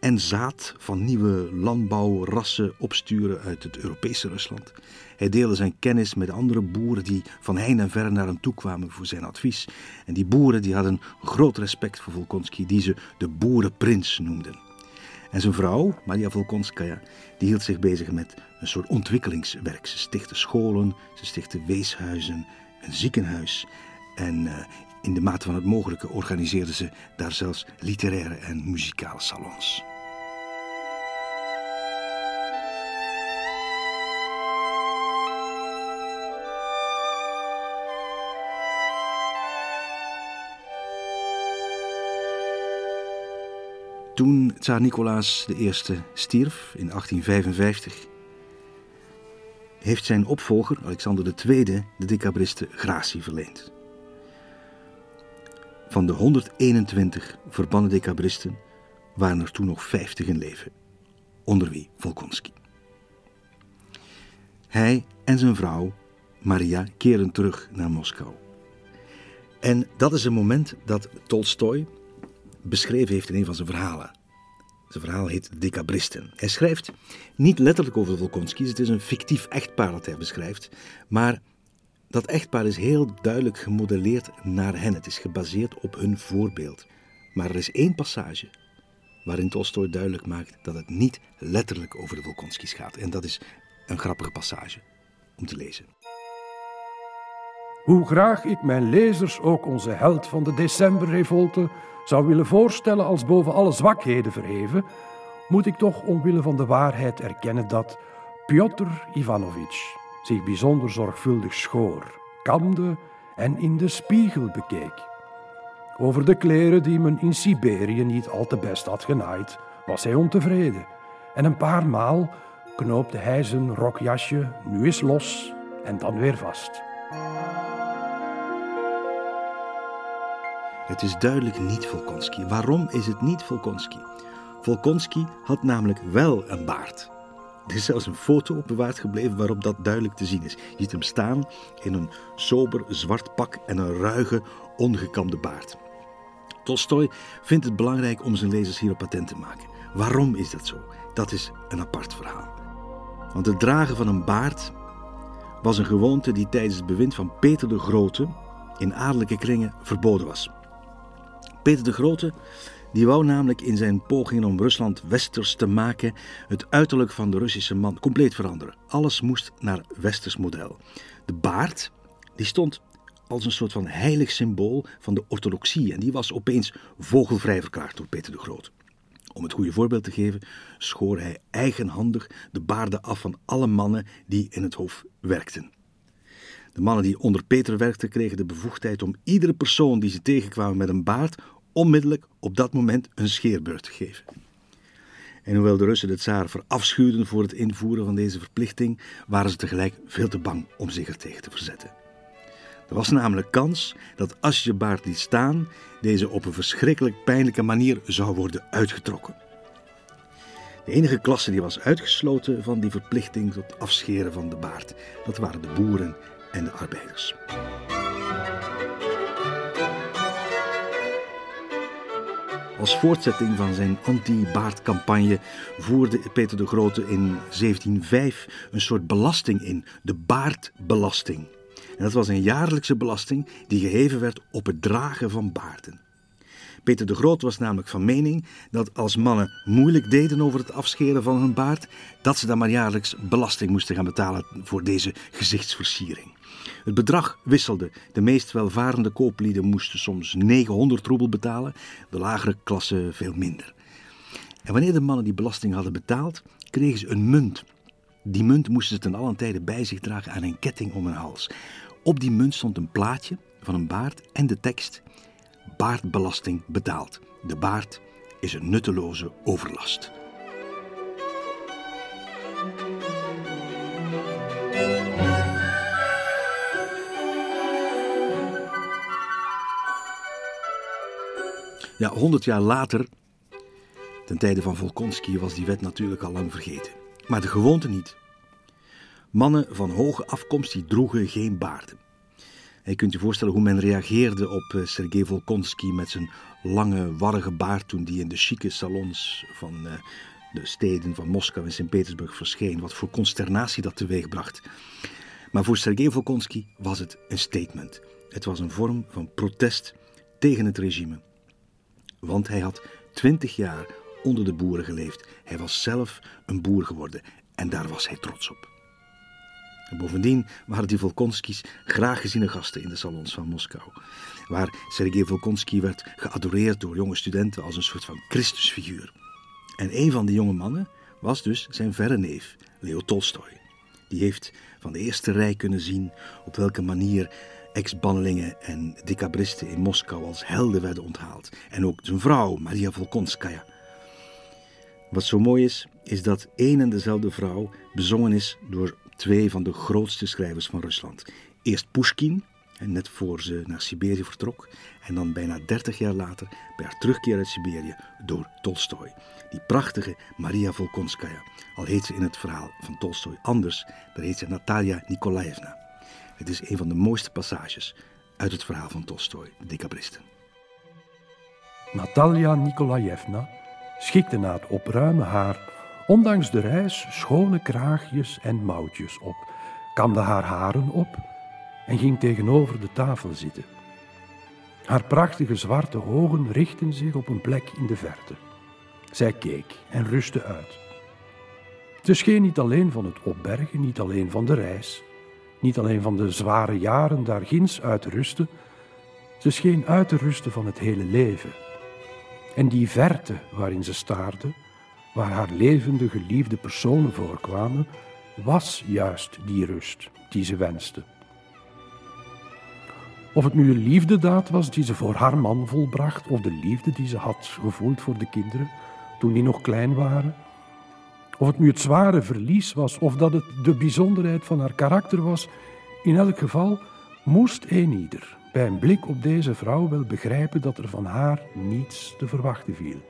en zaad van nieuwe landbouwrassen opsturen uit het Europese Rusland. Hij deelde zijn kennis met andere boeren die van hein en ver naar hem toe kwamen voor zijn advies. En die boeren die hadden groot respect voor Volkonsky, die ze de boerenprins noemden. En zijn vrouw, Maria Volkonskaya, die hield zich bezig met een soort ontwikkelingswerk. Ze stichtte scholen, ze stichtte weeshuizen, een ziekenhuis. En uh, in de mate van het mogelijke organiseerde ze daar zelfs literaire en muzikale salons. Toen tsaar Nicolaas I stierf in 1855, heeft zijn opvolger Alexander II de decabristen gratie verleend. Van de 121 verbannen decabristen waren er toen nog 50 in leven, onder wie Volkonski. Hij en zijn vrouw Maria keren terug naar Moskou. En dat is een moment dat Tolstoy beschreven heeft in een van zijn verhalen. Zijn verhaal heet Decabristen. Hij schrijft niet letterlijk over de Volkonskis, het is een fictief echtpaar dat hij beschrijft, maar dat echtpaar is heel duidelijk gemodelleerd naar hen. Het is gebaseerd op hun voorbeeld. Maar er is één passage waarin Tolstoy duidelijk maakt dat het niet letterlijk over de Volkonskis gaat. En dat is een grappige passage om te lezen. Hoe graag ik mijn lezers ook onze held van de decemberrevolte zou willen voorstellen als boven alle zwakheden verheven, moet ik toch omwille van de waarheid erkennen dat Piotr Ivanovich zich bijzonder zorgvuldig schoor, kamde en in de spiegel bekeek. Over de kleren die men in Siberië niet al te best had genaaid, was hij ontevreden. En een paar maal knoopte hij zijn rokjasje nu eens los en dan weer vast. Het is duidelijk niet Volkonski. Waarom is het niet Volkonski? Volkonski had namelijk wel een baard. Er is zelfs een foto op bewaard gebleven waarop dat duidelijk te zien is. Je ziet hem staan in een sober zwart pak en een ruige, ongekamde baard. Tolstoy vindt het belangrijk om zijn lezers hierop attent te maken. Waarom is dat zo? Dat is een apart verhaal. Want het dragen van een baard was een gewoonte die tijdens het bewind van Peter de Grote in adellijke kringen verboden was. Peter de Grote die wou namelijk in zijn pogingen om Rusland westers te maken het uiterlijk van de Russische man compleet veranderen. Alles moest naar westers model. De baard die stond als een soort van heilig symbool van de orthodoxie en die was opeens vogelvrij verklaard door Peter de Grote. Om het goede voorbeeld te geven, schoor hij eigenhandig de baarden af van alle mannen die in het hof werkten. De mannen die onder Peter werkten kregen de bevoegdheid om iedere persoon die ze tegenkwamen met een baard onmiddellijk op dat moment een scheerbeurt te geven. En hoewel de Russen de tsaar verafschuwden voor het invoeren van deze verplichting, waren ze tegelijk veel te bang om zich er tegen te verzetten. Er was namelijk kans dat als je baard liet staan, deze op een verschrikkelijk pijnlijke manier zou worden uitgetrokken. De enige klasse die was uitgesloten van die verplichting tot afscheren van de baard, dat waren de boeren en de arbeiders. Als voortzetting van zijn anti-baardcampagne voerde Peter de Grote in 1705 een soort belasting in, de baardbelasting. En dat was een jaarlijkse belasting die geheven werd op het dragen van baarden. Peter de Groot was namelijk van mening dat als mannen moeilijk deden over het afscheren van hun baard, dat ze dan maar jaarlijks belasting moesten gaan betalen voor deze gezichtsversiering. Het bedrag wisselde. De meest welvarende kooplieden moesten soms 900 roebel betalen, de lagere klasse veel minder. En wanneer de mannen die belasting hadden betaald, kregen ze een munt. Die munt moesten ze ten allen tijde bij zich dragen aan een ketting om hun hals. Op die munt stond een plaatje van een baard en de tekst: Baardbelasting betaald. De baard is een nutteloze overlast. Ja, honderd jaar later, ten tijde van Volkonski, was die wet natuurlijk al lang vergeten. Maar de gewoonte niet. Mannen van hoge afkomst die droegen geen baarden. je kunt je voorstellen hoe men reageerde op uh, Sergei Volkonski met zijn lange, warrige baard toen die in de chique salons van uh, de steden van Moskou en Sint-Petersburg verscheen. Wat voor consternatie dat teweegbracht. Maar voor Sergei Volkonski was het een statement. Het was een vorm van protest tegen het regime want hij had twintig jaar onder de boeren geleefd. Hij was zelf een boer geworden en daar was hij trots op. En bovendien waren die Volkonskis graag geziene gasten in de salons van Moskou, waar Sergei Volkonsky werd geadoreerd door jonge studenten als een soort van Christusfiguur. En een van die jonge mannen was dus zijn verre neef, Leo Tolstoy. Die heeft van de eerste rij kunnen zien op welke manier ex-bannelingen en decabristen in Moskou als helden werden onthaald. En ook zijn vrouw, Maria Volkonskaya. Wat zo mooi is, is dat één en dezelfde vrouw bezongen is door twee van de grootste schrijvers van Rusland. Eerst Pushkin, net voor ze naar Siberië vertrok, en dan bijna 30 jaar later, bij haar terugkeer uit Siberië, door Tolstoy. Die prachtige Maria Volkonskaya, al heet ze in het verhaal van Tolstoy anders, daar heet ze Natalia Nikolaevna. Het is een van de mooiste passages uit het verhaal van Tolstoy, de decabristen. Natalia Nikolaevna schikte na het opruimen haar, ondanks de reis, schone kraagjes en mouwtjes op, kamde haar haren op en ging tegenover de tafel zitten. Haar prachtige zwarte ogen richtten zich op een plek in de verte. Zij keek en rustte uit. Ze scheen niet alleen van het opbergen, niet alleen van de reis, niet alleen van de zware jaren daar ginds uit te rusten, ze scheen uit te rusten van het hele leven. En die verte waarin ze staarde, waar haar levende, geliefde personen voorkwamen, was juist die rust die ze wenste. Of het nu een liefdedaad was die ze voor haar man volbracht, of de liefde die ze had gevoeld voor de kinderen toen die nog klein waren, of het nu het zware verlies was, of dat het de bijzonderheid van haar karakter was, in elk geval moest een ieder bij een blik op deze vrouw wel begrijpen dat er van haar niets te verwachten viel.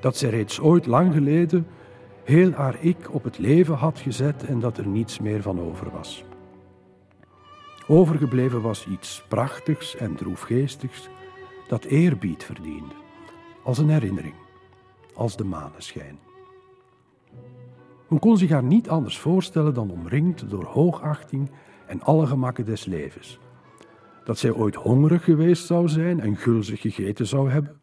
Dat zij reeds ooit lang geleden heel haar ik op het leven had gezet en dat er niets meer van over was. Overgebleven was iets prachtigs en droefgeestigs dat eerbied verdiende, als een herinnering, als de maneschijn. Men kon zich haar niet anders voorstellen dan omringd door hoogachting en alle gemakken des levens. Dat zij ooit hongerig geweest zou zijn en gulzig gegeten zou hebben,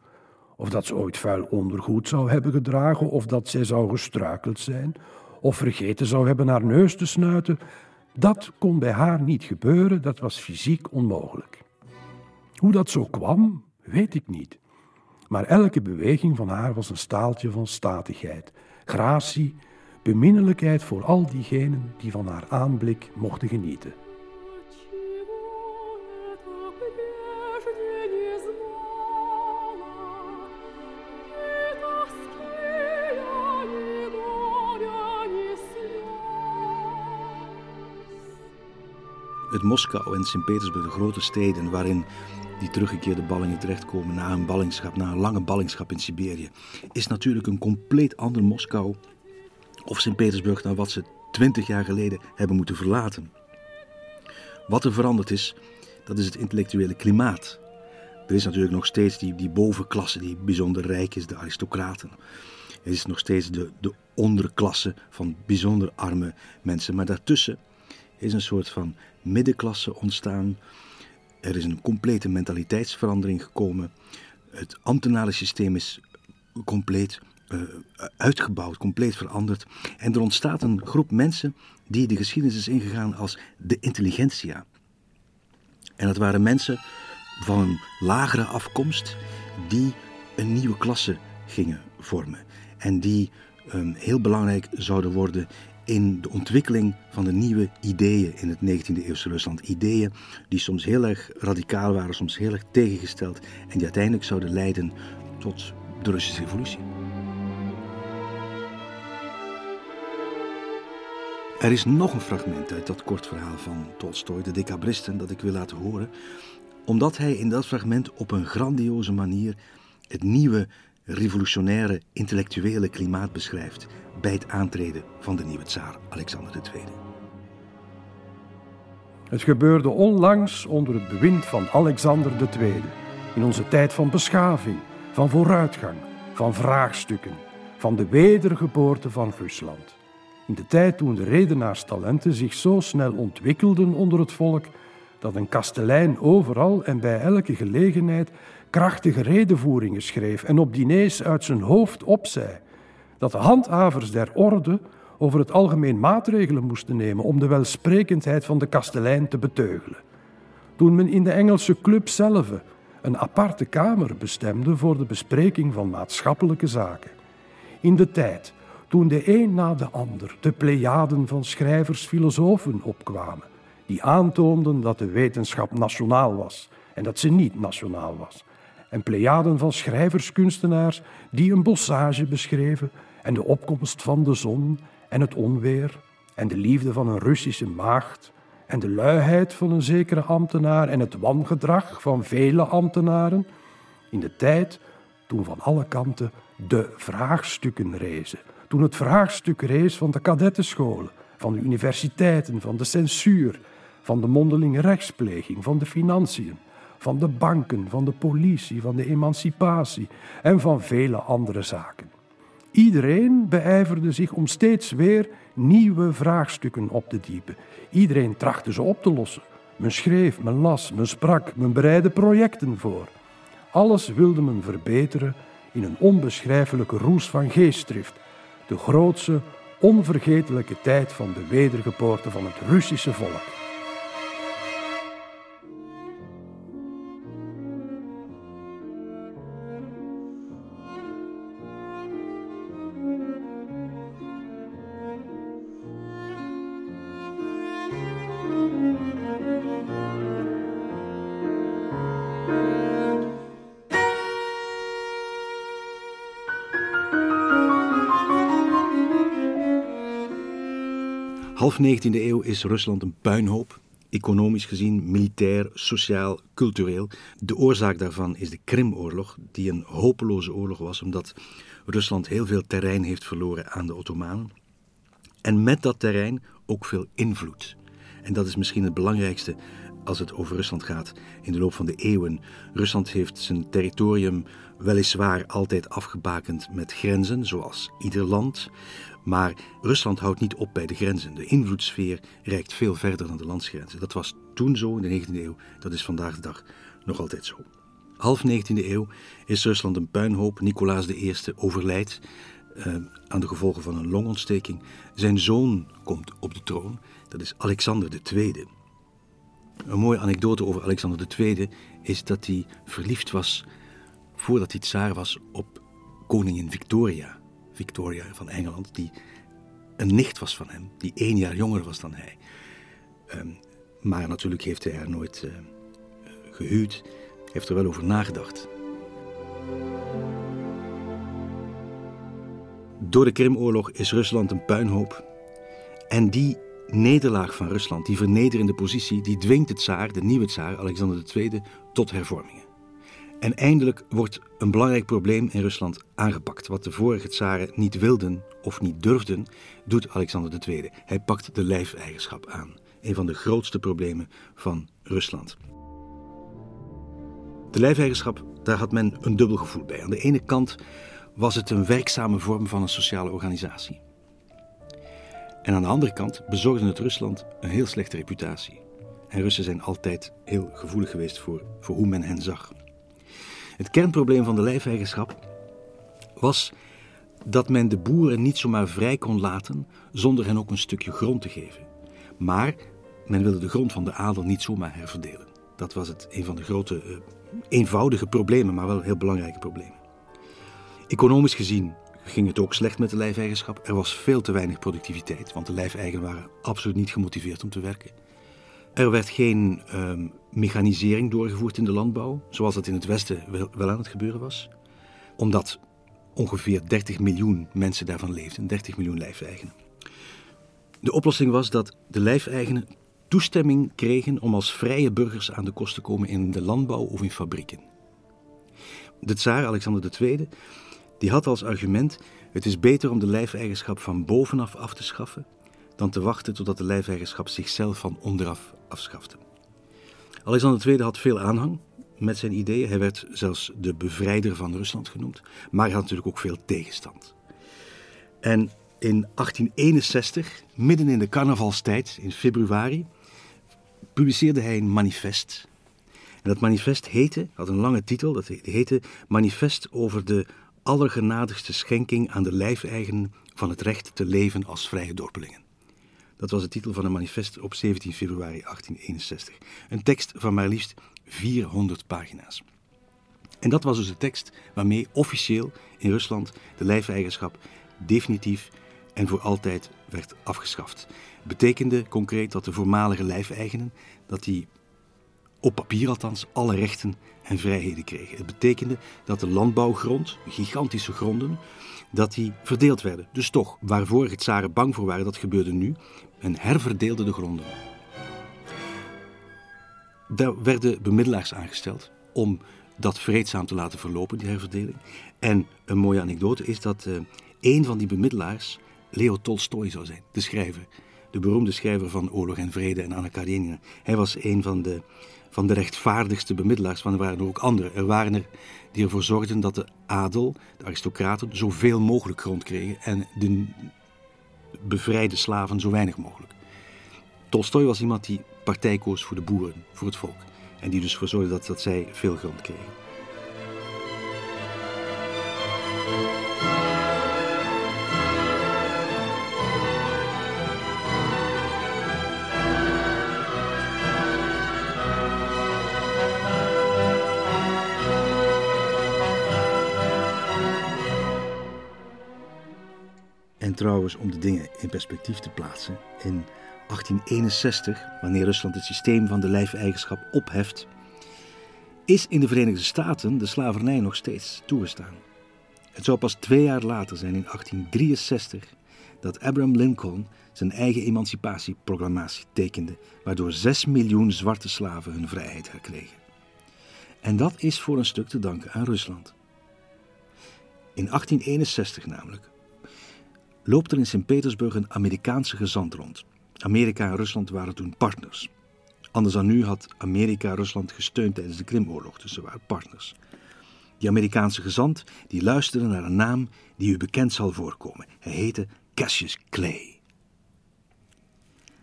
of dat ze ooit vuil ondergoed zou hebben gedragen, of dat zij zou gestruikeld zijn, of vergeten zou hebben haar neus te snuiten, dat kon bij haar niet gebeuren, dat was fysiek onmogelijk. Hoe dat zo kwam, weet ik niet. Maar elke beweging van haar was een staaltje van statigheid, gratie, beminnelijkheid voor al diegenen die van haar aanblik mochten genieten. Het Moskou en Sint-Petersburg, de grote steden waarin die teruggekeerde ballingen terechtkomen na een ballingschap, na een lange ballingschap in Siberië, is natuurlijk een compleet ander Moskou of Sint-Petersburg dan wat ze twintig jaar geleden hebben moeten verlaten. Wat er veranderd is, dat is het intellectuele klimaat. Er is natuurlijk nog steeds die, die bovenklasse die bijzonder rijk is, de aristocraten. Er is nog steeds de, de onderklasse van bijzonder arme mensen. Maar daartussen is een soort van middenklasse ontstaan. Er is een complete mentaliteitsverandering gekomen. Het ambtenarensysteem is compleet uh, uitgebouwd, compleet veranderd. En er ontstaat een groep mensen die de geschiedenis is ingegaan als de intelligentsia. En dat waren mensen van een lagere afkomst die een nieuwe klasse gingen vormen. En die um, heel belangrijk zouden worden in de ontwikkeling van de nieuwe ideeën in het 19e eeuwse Rusland. Ideeën die soms heel erg radicaal waren, soms heel erg tegengesteld en die uiteindelijk zouden leiden tot de Russische revolutie. Er is nog een fragment uit dat kort verhaal van Tolstoy, de decabristen, dat ik wil laten horen, omdat hij in dat fragment op een grandioze manier het nieuwe revolutionaire intellectuele klimaat beschrijft bij het aantreden van de nieuwe tsaar Alexander II. Het gebeurde onlangs onder het bewind van Alexander II, in onze tijd van beschaving, van vooruitgang, van vraagstukken, van de wedergeboorte van Rusland. In de tijd toen de redenaarstalenten zich zo snel ontwikkelden onder het volk, dat een kastelein overal en bij elke gelegenheid krachtige redenvoeringen schreef en op diners uit zijn hoofd opzei, dat de handhavers der orde over het algemeen maatregelen moesten nemen om de welsprekendheid van de kastelein te beteugelen. Toen men in de Engelse club zelf een aparte kamer bestemde voor de bespreking van maatschappelijke zaken. In de tijd toen de een na de ander de plejaden van schrijvers-filosofen opkwamen, die aantoonden dat de wetenschap nationaal was en dat ze niet nationaal was, en plejaden van schrijvers-kunstenaars die een bossage beschreven en de opkomst van de zon en het onweer en de liefde van een Russische maagd en de luiheid van een zekere ambtenaar en het wangedrag van vele ambtenaren, in de tijd toen van alle kanten de vraagstukken rezen, toen het vraagstuk rees van de kadettenscholen, van de universiteiten, van de censuur, van de mondelinge rechtspleging, van de financiën, van de banken, van de politie, van de emancipatie en van vele andere zaken. Iedereen beijverde zich om steeds weer nieuwe vraagstukken op te diepen. Iedereen trachtte ze op te lossen. Men schreef, men las, men sprak, men bereidde projecten voor. Alles wilde men verbeteren in een onbeschrijfelijke roes van geestdrift. De grootste, onvergetelijke tijd van de wedergeboorte van het Russische volk. Half 19e eeuw is Rusland een puinhoop. Economisch gezien, militair, sociaal, cultureel. De oorzaak daarvan is de Krimoorlog, die een hopeloze oorlog was, omdat Rusland heel veel terrein heeft verloren aan de Ottomanen. En met dat terrein ook veel invloed. En dat is misschien het belangrijkste als het over Rusland gaat in de loop van de eeuwen. Rusland heeft zijn territorium weliswaar altijd afgebakend met grenzen, zoals ieder land. Maar Rusland houdt niet op bij de grenzen. De invloedssfeer reikt veel verder dan de landsgrenzen. Dat was toen zo in de 19e eeuw, dat is vandaag de dag nog altijd zo. Half 19e eeuw is Rusland een puinhoop. Nicolaas I overlijdt uh, aan de gevolgen van een longontsteking. Zijn zoon komt op de troon, dat is Alexander II. Een mooie anekdote over Alexander II is dat hij verliefd was, voordat hij tsaar was, op koningin Victoria. Victoria van Engeland, die een nicht was van hem, die één jaar jonger was dan hij. Um, maar natuurlijk heeft hij haar nooit uh, gehuwd, heeft er wel over nagedacht. Door de Krimoorlog is Rusland een puinhoop. En die nederlaag van Rusland, die vernederende positie, die dwingt de tsaar, de nieuwe tsaar, Alexander II, tot hervormingen. En eindelijk wordt een belangrijk probleem in Rusland aangepakt. Wat de vorige tsaren niet wilden of niet durfden, doet Alexander II. Hij pakt de lijfeigenschap aan. Een van de grootste problemen van Rusland. De lijfeigenschap, daar had men een dubbel gevoel bij. Aan de ene kant was het een werkzame vorm van een sociale organisatie. En aan de andere kant bezorgde het Rusland een heel slechte reputatie. En Russen zijn altijd heel gevoelig geweest voor, voor hoe men hen zag. Het kernprobleem van de lijfeigenschap was dat men de boeren niet zomaar vrij kon laten zonder hen ook een stukje grond te geven. Maar men wilde de grond van de adel niet zomaar herverdelen. Dat was het een van de grote, uh, eenvoudige problemen, maar wel heel belangrijke problemen. Economisch gezien ging het ook slecht met de lijfeigenschap. Er was veel te weinig productiviteit, want de lijfeigenen waren absoluut niet gemotiveerd om te werken. Er werd geen ehm, mechanisering doorgevoerd in de landbouw, zoals dat in het Westen wel, aan het gebeuren was. Omdat ongeveer 30 miljoen mensen daarvan leefden, 30 miljoen lijfeigenen. De oplossing was dat de lijfeigenen toestemming kregen om als vrije burgers aan de kost te komen in de landbouw of in fabrieken. De tsaar Alexander II die had als argument: het is beter om de lijfeigenschap van bovenaf af te schaffen dan te wachten totdat de lijfeigenschap zichzelf van onderaf afschafte. Alexander II had veel aanhang met zijn ideeën. Hij werd zelfs de bevrijder van Rusland genoemd, maar hij had natuurlijk ook veel tegenstand. En in 1861, midden in de carnavalstijd, in februari, publiceerde hij een manifest. En dat manifest heette, had een lange titel, dat heette Manifest over de allergenadigste schenking aan de lijfeigen van het recht te leven als vrije dorpelingen. Dat was de titel van een manifest op 17 februari 1861. Een tekst van maar liefst 400 pagina's. En dat was dus de tekst waarmee officieel in Rusland de lijfeigenschap definitief en voor altijd werd afgeschaft. Betekende concreet dat de voormalige lijfeigenen dat die op papier althans, alle rechten en vrijheden kregen. Het betekende dat de landbouwgrond, gigantische gronden, dat die verdeeld werden. Dus toch, waarvoor het tsaren bang voor waren, dat gebeurde nu. Men herverdeelde de gronden. Daar werden bemiddelaars aangesteld om dat vreedzaam te laten verlopen, die herverdeling. En een mooie anekdote is dat uh, een van die bemiddelaars Leo Tolstoy zou zijn, de schrijver. De beroemde schrijver van Oorlog en Vrede en Anna Karenina. Hij was een van de, van de rechtvaardigste bemiddelaars, maar er waren er ook anderen. Er waren er die ervoor zorgden dat de adel, de aristocraten, zoveel mogelijk grond kregen en de bevrijde slaven zo weinig mogelijk. Tolstoy was iemand die partij koos voor de boeren, voor het volk. En die dus voor zorgde dat, dat zij veel grond kregen. En trouwens, om de dingen in perspectief te plaatsen, in 1861, wanneer Rusland het systeem van de lijfeigenschap opheft, is in de Verenigde Staten de slavernij nog steeds toegestaan. Het zou pas twee jaar later zijn, in 1863, dat Abraham Lincoln zijn eigen emancipatieproclamatie tekende, waardoor 6 miljoen zwarte slaven hun vrijheid herkregen. En dat is voor een stuk te danken aan Rusland. In 1861 namelijk loopt er in Sint-Petersburg een Amerikaanse gezant rond. Amerika en Rusland waren toen partners. Anders dan nu had Amerika Rusland gesteund tijdens de Krimoorlog, dus ze waren partners. Die Amerikaanse gezant die luisterde naar een naam die u bekend zal voorkomen. Hij heette Cassius Clay.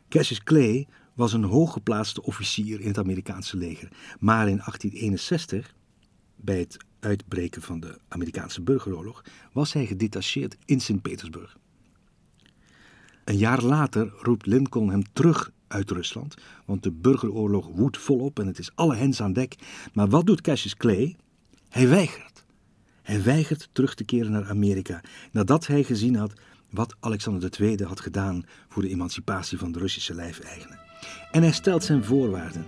Cassius Clay was een hooggeplaatste officier in het Amerikaanse leger, maar in 1861, bij het uitbreken van de Amerikaanse burgeroorlog, was hij gedetacheerd in Sint-Petersburg. Een jaar later roept Lincoln hem terug uit Rusland, want de burgeroorlog woedt volop en het is alle hens aan dek. Maar wat doet Cassius Clay? Hij weigert. Hij weigert terug te keren naar Amerika, nadat hij gezien had wat Alexander II had gedaan voor de emancipatie van de Russische lijfeigenen. En hij stelt zijn voorwaarden.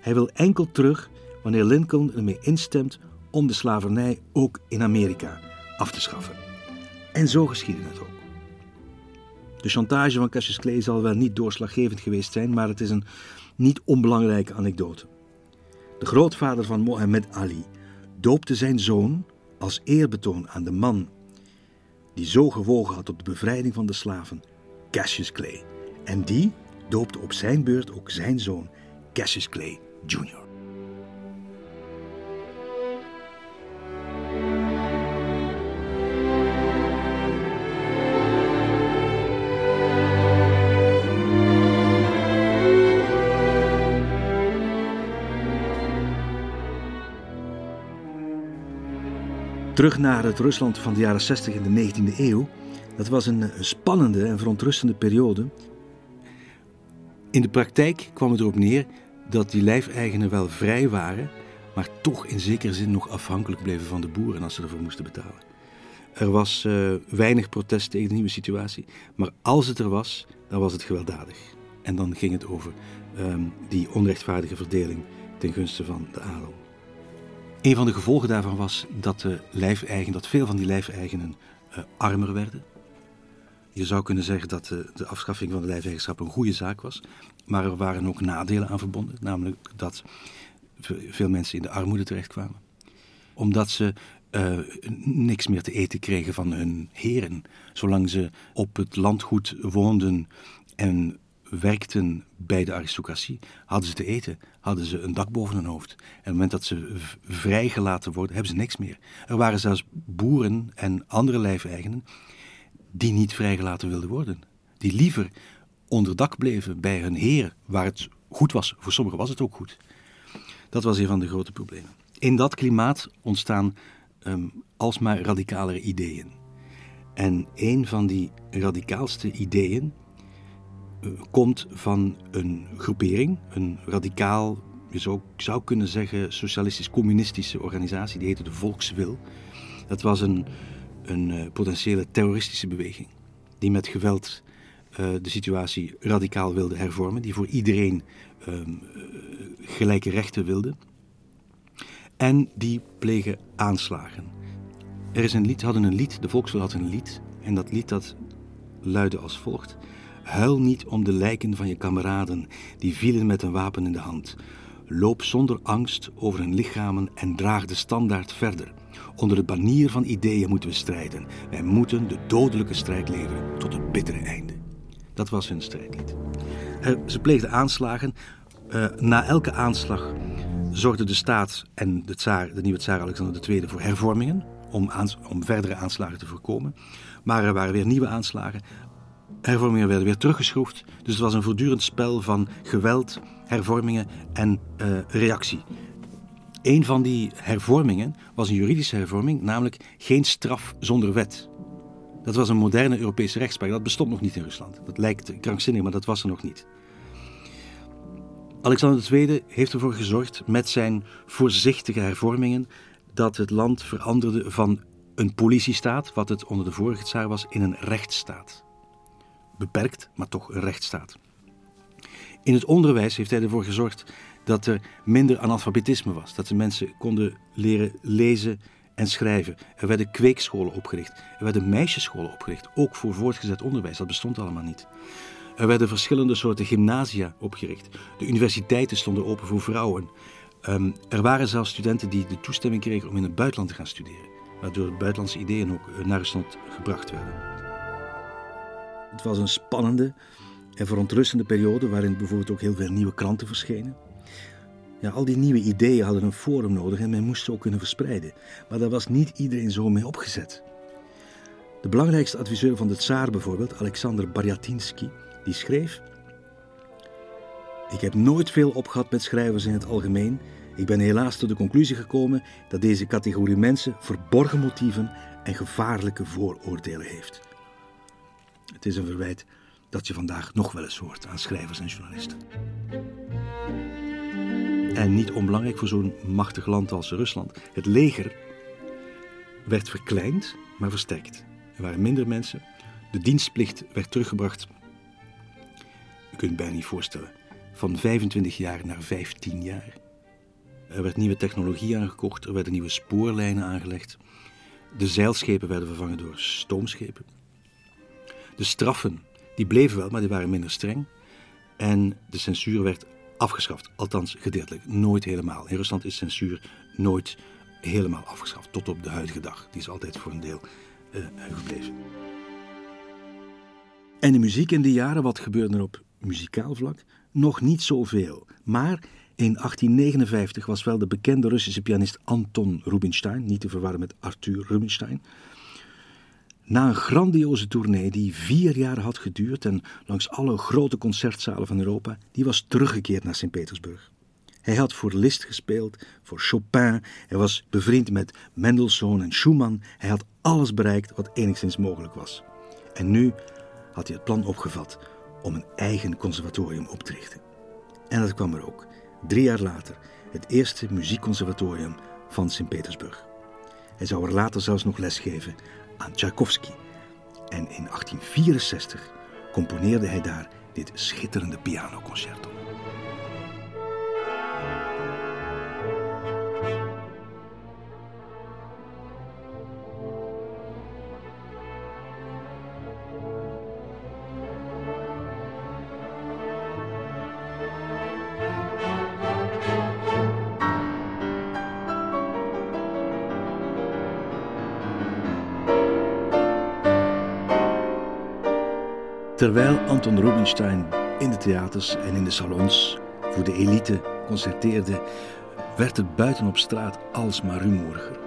Hij wil enkel terug wanneer Lincoln ermee instemt om de slavernij ook in Amerika af te schaffen. En zo geschiedde het ook. De chantage van Cassius Clay zal wel niet doorslaggevend geweest zijn, maar het is een niet onbelangrijke anekdote. De grootvader van Mohammed Ali doopte zijn zoon als eerbetoon aan de man die zo gewogen had op de bevrijding van de slaven, Cassius Clay. En die doopte op zijn beurt ook zijn zoon, Cassius Clay Jr. Terug naar het Rusland van de jaren 60 in de 19e eeuw. Dat was een spannende en verontrustende periode. In de praktijk kwam het erop neer dat die lijfeigenen wel vrij waren, maar toch in zekere zin nog afhankelijk bleven van de boeren als ze ervoor moesten betalen. Er was uh, weinig protest tegen de nieuwe situatie, maar als het er was, dan was het gewelddadig. En dan ging het over um, die onrechtvaardige verdeling ten gunste van de adel. Een van de gevolgen daarvan was dat, de lijfeigen, dat veel van die lijfeigenen uh, armer werden. Je zou kunnen zeggen dat de, afschaffing van de lijfeigenschap een goede zaak was. Maar er waren ook nadelen aan verbonden. Namelijk dat veel mensen in de armoede terechtkwamen. Omdat ze uh, niks meer te eten kregen van hun heren. Zolang ze op het landgoed woonden en werkten bij de aristocratie, hadden ze te eten, hadden ze een dak boven hun hoofd. En op het moment dat ze vrijgelaten worden, hebben ze niks meer. Er waren zelfs boeren en andere lijfeigenen die niet vrijgelaten wilden worden. Die liever onder dak bleven bij hun heer, waar het goed was. Voor sommigen was het ook goed. Dat was een van de grote problemen. In dat klimaat ontstaan um, alsmaar radicalere ideeën. En een van die radicaalste ideeën komt van een groepering, een radicaal, je zou, zou kunnen zeggen, socialistisch-communistische organisatie, die heette de Volkswil. Dat was een, een uh, potentiële terroristische beweging, die met geweld eh, de situatie radicaal wilde hervormen, die voor iedereen ehm, eh, gelijke rechten wilde. En die plegen aanslagen. Er is een lied, hadden een lied, de volkslied had een lied. En dat lied dat luidde als volgt. Huil niet om de lijken van je kameraden, die vielen met een wapen in de hand. Loop zonder angst over hun lichamen en draag de standaard verder. Onder het banier van ideeën moeten we strijden. Wij moeten de dodelijke strijd leveren tot het bittere einde. Dat was hun strijdlied. ze pleegden aanslagen. Uh, na elke aanslag zorgde de staat en de, tsaar, de nieuwe tsaar Alexander II voor hervormingen om, om verdere aanslagen te voorkomen. Maar er waren weer nieuwe aanslagen. Hervormingen werden weer teruggeschroefd. Dus het was een voortdurend spel van geweld, hervormingen en uh, reactie. Een van die hervormingen was een juridische hervorming, namelijk geen straf zonder wet. Dat was een moderne Europese rechtspraak. Dat bestond nog niet in Rusland. Dat lijkt krankzinnig, maar dat was er nog niet. Alexander II heeft ervoor gezorgd met zijn voorzichtige hervormingen dat het land veranderde van een politiestaat, wat het onder de vorige tsaar was, in een rechtsstaat. Beperkt, maar toch een rechtsstaat. In het onderwijs heeft hij ervoor gezorgd dat er minder analfabetisme was. Dat de mensen konden leren lezen en schrijven. Er werden kweekscholen opgericht. Er werden meisjesscholen opgericht, ook voor voortgezet onderwijs. Dat bestond allemaal niet. Er werden verschillende soorten gymnasia opgericht. De universiteiten stonden open voor vrouwen. Ehm, er waren zelfs studenten die de toestemming kregen om in het buitenland te gaan studeren. Waardoor buitenlandse ideeën ook eh, naar Rusland gebracht werden. Het was een spannende en verontrustende periode waarin bijvoorbeeld ook heel veel nieuwe kranten verschenen. Ja, al die nieuwe ideeën hadden een forum nodig en men moest ze ook kunnen verspreiden. Maar daar was niet iedereen zo mee opgezet. De belangrijkste adviseur van de tsaar bijvoorbeeld, Alexander Baryatinsky, die schreef... Ik heb nooit veel opgehad met schrijvers in het algemeen. Ik ben helaas tot de conclusie gekomen dat deze categorie mensen verborgen motieven en gevaarlijke vooroordelen heeft. Het is een verwijt dat je vandaag nog wel eens hoort aan schrijvers en journalisten. En niet onbelangrijk voor zo'n machtig land als Rusland. Het leger werd verkleind, maar versterkt. Er waren minder mensen. De dienstplicht werd teruggebracht. U kunt het bijna niet voorstellen. Van 25 jaar naar 15 jaar. Er werd nieuwe technologie aangekocht. Er werden nieuwe spoorlijnen aangelegd. De zeilschepen werden vervangen door stoomschepen. De straffen, die bleven wel, maar die waren minder streng. En de censuur werd afgeschaft. Althans, gedeeltelijk. Nooit helemaal. In Rusland is censuur nooit helemaal afgeschaft. Tot op de huidige dag. Die is altijd voor een deel uh, gebleven. En de muziek in die jaren, wat gebeurde er op muzikaal vlak? Nog niet zoveel. Maar in 1859 was wel de bekende Russische pianist Anton Rubinstein, niet te verwarren met Arthur Rubinstein, na een grandioze tournee die vier jaar had geduurd en langs alle grote concertzalen van Europa, die was teruggekeerd naar Sint-Petersburg. Hij had voor Liszt gespeeld, voor Chopin, hij was bevriend met Mendelssohn en Schumann, hij had alles bereikt wat enigszins mogelijk was. En nu had hij het plan opgevat om een eigen conservatorium op te richten. En dat kwam er ook, drie jaar later, het eerste muziekconservatorium van Sint-Petersburg. Hij zou er later zelfs nog lesgeven aan Tchaikovsky. En in 1864 componeerde hij daar dit schitterende pianoconcerto. Terwijl Anton Rubinstein in de theaters en in de salons voor de elite concerteerde, werd het buiten op straat alsmaar rumoeriger.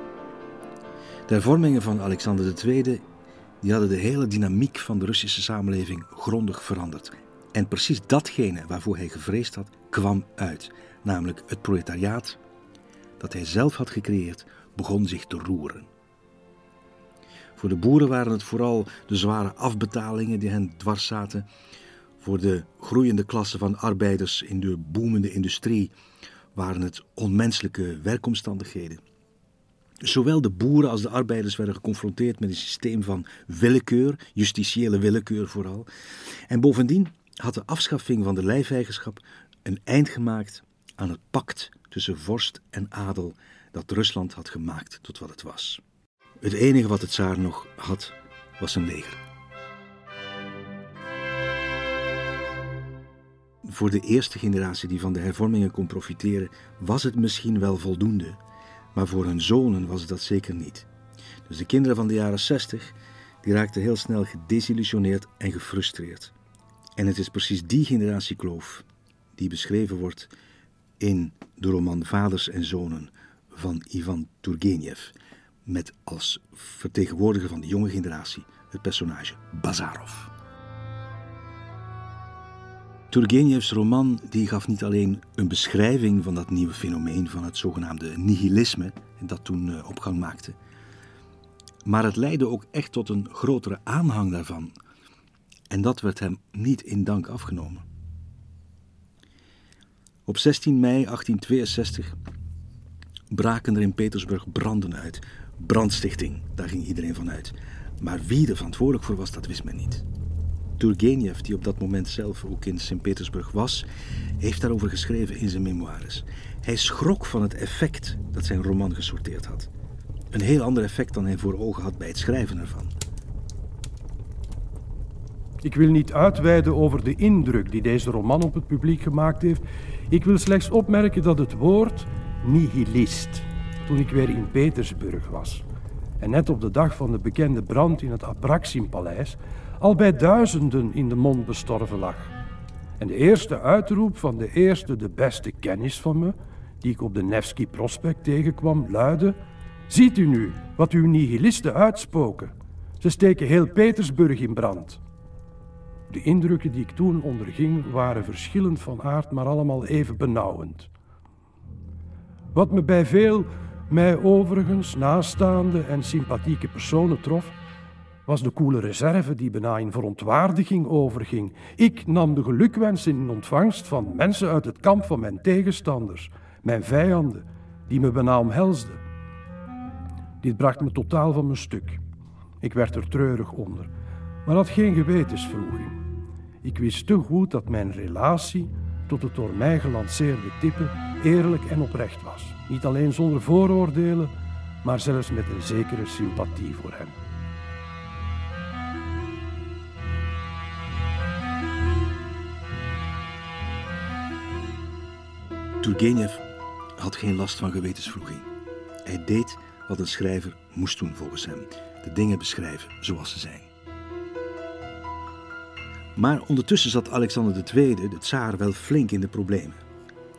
De hervormingen van Alexander II die hadden de hele dynamiek van de Russische samenleving grondig veranderd. En precies datgene waarvoor hij gevreesd had, kwam uit. Namelijk het proletariaat dat hij zelf had gecreëerd, begon zich te roeren. Voor de boeren waren het vooral de zware afbetalingen die hen dwars zaten. Voor de groeiende klasse van arbeiders in de boemende industrie waren het onmenselijke werkomstandigheden. Zowel de boeren als de arbeiders werden geconfronteerd met een systeem van willekeur, justitiële willekeur vooral. En bovendien had de afschaffing van de lijfeigenschap een eind gemaakt aan het pact tussen vorst en adel dat Rusland had gemaakt tot wat het was. Het enige wat het zaar nog had, was een leger. Voor de eerste generatie die van de hervormingen kon profiteren, was het misschien wel voldoende, maar voor hun zonen was dat zeker niet. Dus de kinderen van de jaren 60 die raakten heel snel gedesillusioneerd en gefrustreerd. En het is precies die generatiekloof die beschreven wordt in de roman Vaders en Zonen van Ivan Turgenev, met als vertegenwoordiger van de jonge generatie het personage Bazarov. Turgenevs roman die gaf niet alleen een beschrijving van dat nieuwe fenomeen van het zogenaamde nihilisme dat toen eh, opgang maakte, maar het leidde ook echt tot een grotere aanhang daarvan. En dat werd hem niet in dank afgenomen. Op 16 mei 1862 braken er in Petersburg branden uit. Brandstichting, daar ging iedereen van uit. Maar wie er verantwoordelijk voor was, dat wist men niet. Turgenev, die op dat moment zelf ook in Sint-Petersburg was, heeft daarover geschreven in zijn memoires. Hij schrok van het effect dat zijn roman gesorteerd had. Een heel ander effect dan hij voor ogen had bij het schrijven ervan. Ik wil niet uitweiden over de indruk die deze roman op het publiek gemaakt heeft. Ik wil slechts opmerken dat het woord nihilist, toen ik weer in Petersburg was, en net op de dag van de bekende brand in het Abraxim-paleis, al bij duizenden in de mond bestorven lag. En de eerste uitroep van de eerste, de beste kennis van me, die ik op de Nevsky Prospect tegenkwam, luidde: Ziet u nu wat uw nihilisten uitspoken? Ze steken heel Petersburg in brand. De indrukken die ik toen onderging waren verschillend van aard, maar allemaal even benauwend. Wat me bij veel mij overigens naastaande en sympathieke personen trof, was de koele reserve die bijna in verontwaardiging overging. Ik nam de gelukwensen in ontvangst van mensen uit het kamp van mijn tegenstanders, mijn vijanden, die me bijna omhelsden. Dit bracht me totaal van mijn stuk. Ik werd er treurig onder, maar had geen gewetensvroeging. Ik wist te goed dat mijn relatie tot het door mij gelanceerde type eerlijk en oprecht was. Niet alleen zonder vooroordelen, maar zelfs met een zekere sympathie voor hem. Turgenev had geen last van gewetensvroeging. Hij deed wat een schrijver moest doen volgens hem: de dingen beschrijven zoals ze zijn. Maar ondertussen zat Alexander II, de tsaar, wel flink in de problemen.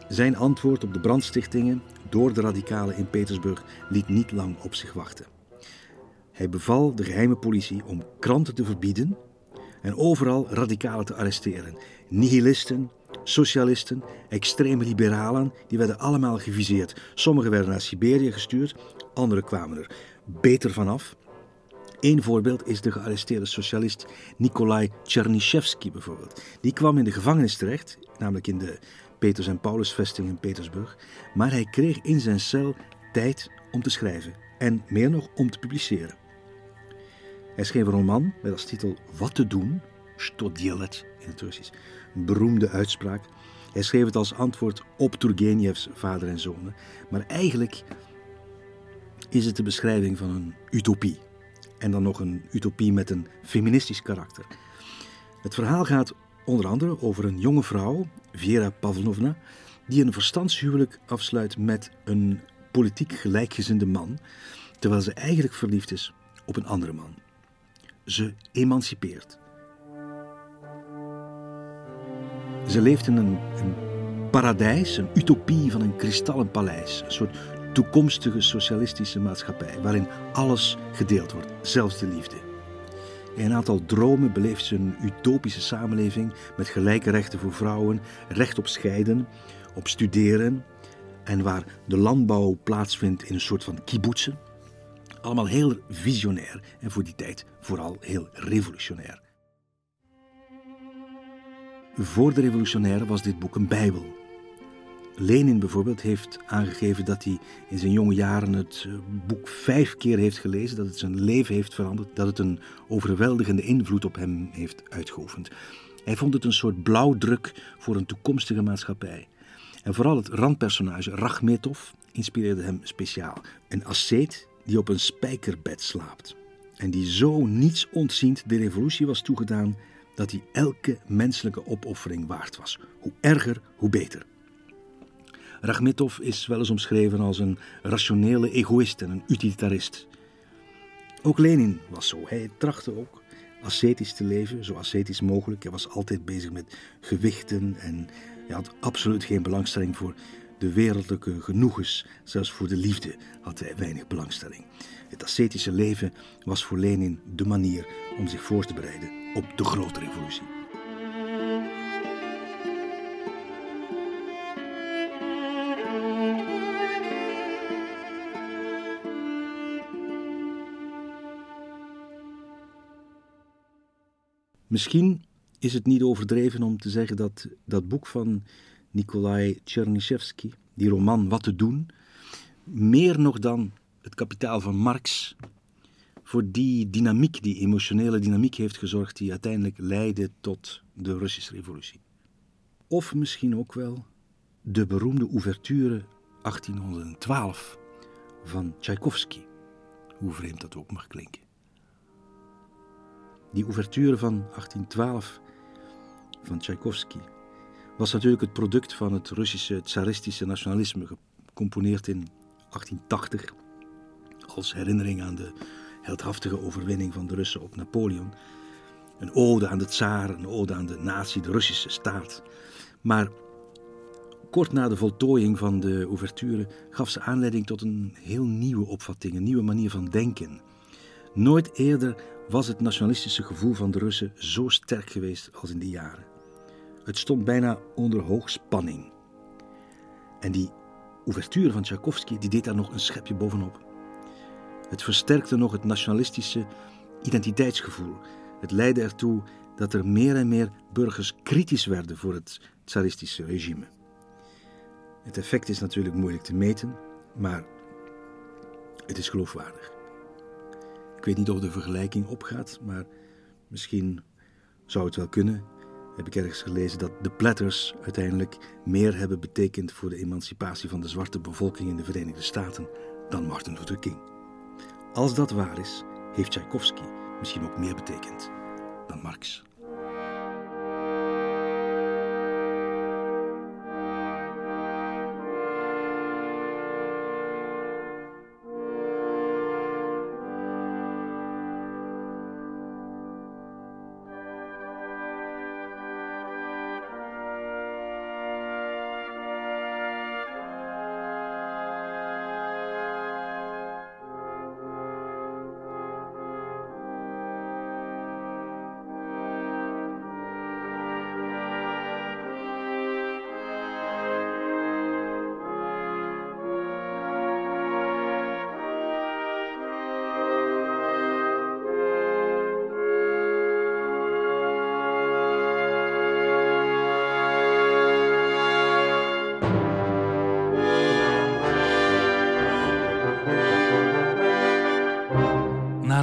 Zijn antwoord op de brandstichtingen door de radicalen in Petersburg liet niet lang op zich wachten. Hij beval de geheime politie om kranten te verbieden en overal radicalen te arresteren. Nihilisten, socialisten, extreme liberalen, die werden allemaal geviseerd. Sommigen werden naar Siberië gestuurd, anderen kwamen er beter vanaf. Eén voorbeeld is de gearresteerde socialist Nikolai Chernyshevsky bijvoorbeeld. Die kwam in de gevangenis terecht, namelijk in de Peters en Paulusvesting in Petersburg, maar hij kreeg in zijn cel tijd om te schrijven en meer nog om te publiceren. Hij schreef een roman met als titel Wat te doen, Stodjelet in het Russisch, een beroemde uitspraak. Hij schreef het als antwoord op Turgenevs vader en zonen, maar eigenlijk is het de beschrijving van een utopie. En dan nog een utopie met een feministisch karakter. Het verhaal gaat onder andere over een jonge vrouw, Vera Pavlovna, die een verstandshuwelijk afsluit met een politiek gelijkgezinde man, terwijl ze eigenlijk verliefd is op een andere man. Ze emancipeert. Ze leeft in een, paradijs, een utopie van een kristallen paleis, een soort toekomstige socialistische maatschappij, waarin alles gedeeld wordt, zelfs de liefde. In een aantal dromen beleeft ze een utopische samenleving met gelijke rechten voor vrouwen, recht op scheiden, op studeren en waar de landbouw plaatsvindt in een soort van kibbutzen. Allemaal heel visionair en voor die tijd vooral heel revolutionair. Voor de revolutionaire was dit boek een bijbel. Lenin bijvoorbeeld heeft aangegeven dat hij in zijn jonge jaren het eh, boek vijf keer heeft gelezen, dat het zijn leven heeft veranderd, dat het een overweldigende invloed op hem heeft uitgeoefend. Hij vond het een soort blauwdruk voor een toekomstige maatschappij. En vooral het randpersonage Rachmetov inspireerde hem speciaal. Een asceet die op een spijkerbed slaapt. En die zo niets ontziend de revolutie was toegedaan dat hij elke menselijke opoffering waard was. Hoe erger, hoe beter. Rachmetov is wel eens omschreven als een rationele egoïst en een utilitarist. Ook Lenin was zo. Hij trachtte ook ascetisch te leven, zo ascetisch mogelijk. Hij was altijd bezig met gewichten en had absoluut geen belangstelling voor de wereldlijke genoegens. Zelfs voor de liefde had hij weinig belangstelling. Het ascetische leven was voor Lenin de manier om zich voor te bereiden op de grote revolutie. Misschien is het niet overdreven om te zeggen dat dat boek van Nikolai Chernyshevsky, die roman Wat te doen, meer nog dan het kapitaal van Marx voor die dynamiek, die emotionele dynamiek heeft gezorgd die uiteindelijk leidde tot de Russische revolutie. Of misschien ook wel de beroemde ouverture 1812 van Tchaikovsky, hoe vreemd dat ook mag klinken. Die ouverture van 1812 van Tchaikovsky was natuurlijk het product van het Russische tsaristische nationalisme, gecomponeerd in 1880 als herinnering aan de heldhaftige overwinning van de Russen op Napoleon. Een ode aan de tsaar, een ode aan de natie, de Russische staat. Maar kort na de voltooiing van de ouverture gaf ze aanleiding tot een heel nieuwe opvatting, een nieuwe manier van denken. Nooit eerder was het nationalistische gevoel van de Russen zo sterk geweest als in die jaren. Het stond bijna onder hoogspanning. En die ouverture van Tchaikovsky die deed daar nog een schepje bovenop. Het versterkte nog het nationalistische identiteitsgevoel. Het leidde ertoe dat er meer en meer burgers kritisch werden voor het tsaristische regime. Het effect is natuurlijk moeilijk te meten, maar het is geloofwaardig. Ik weet niet of de vergelijking opgaat, maar misschien zou het wel kunnen. Heb ik ergens gelezen dat de Platters uiteindelijk meer hebben betekend voor de emancipatie van de zwarte bevolking in de Verenigde Staten dan Martin Luther King. Als dat waar is, heeft Tchaikovsky misschien ook meer betekend dan Marx.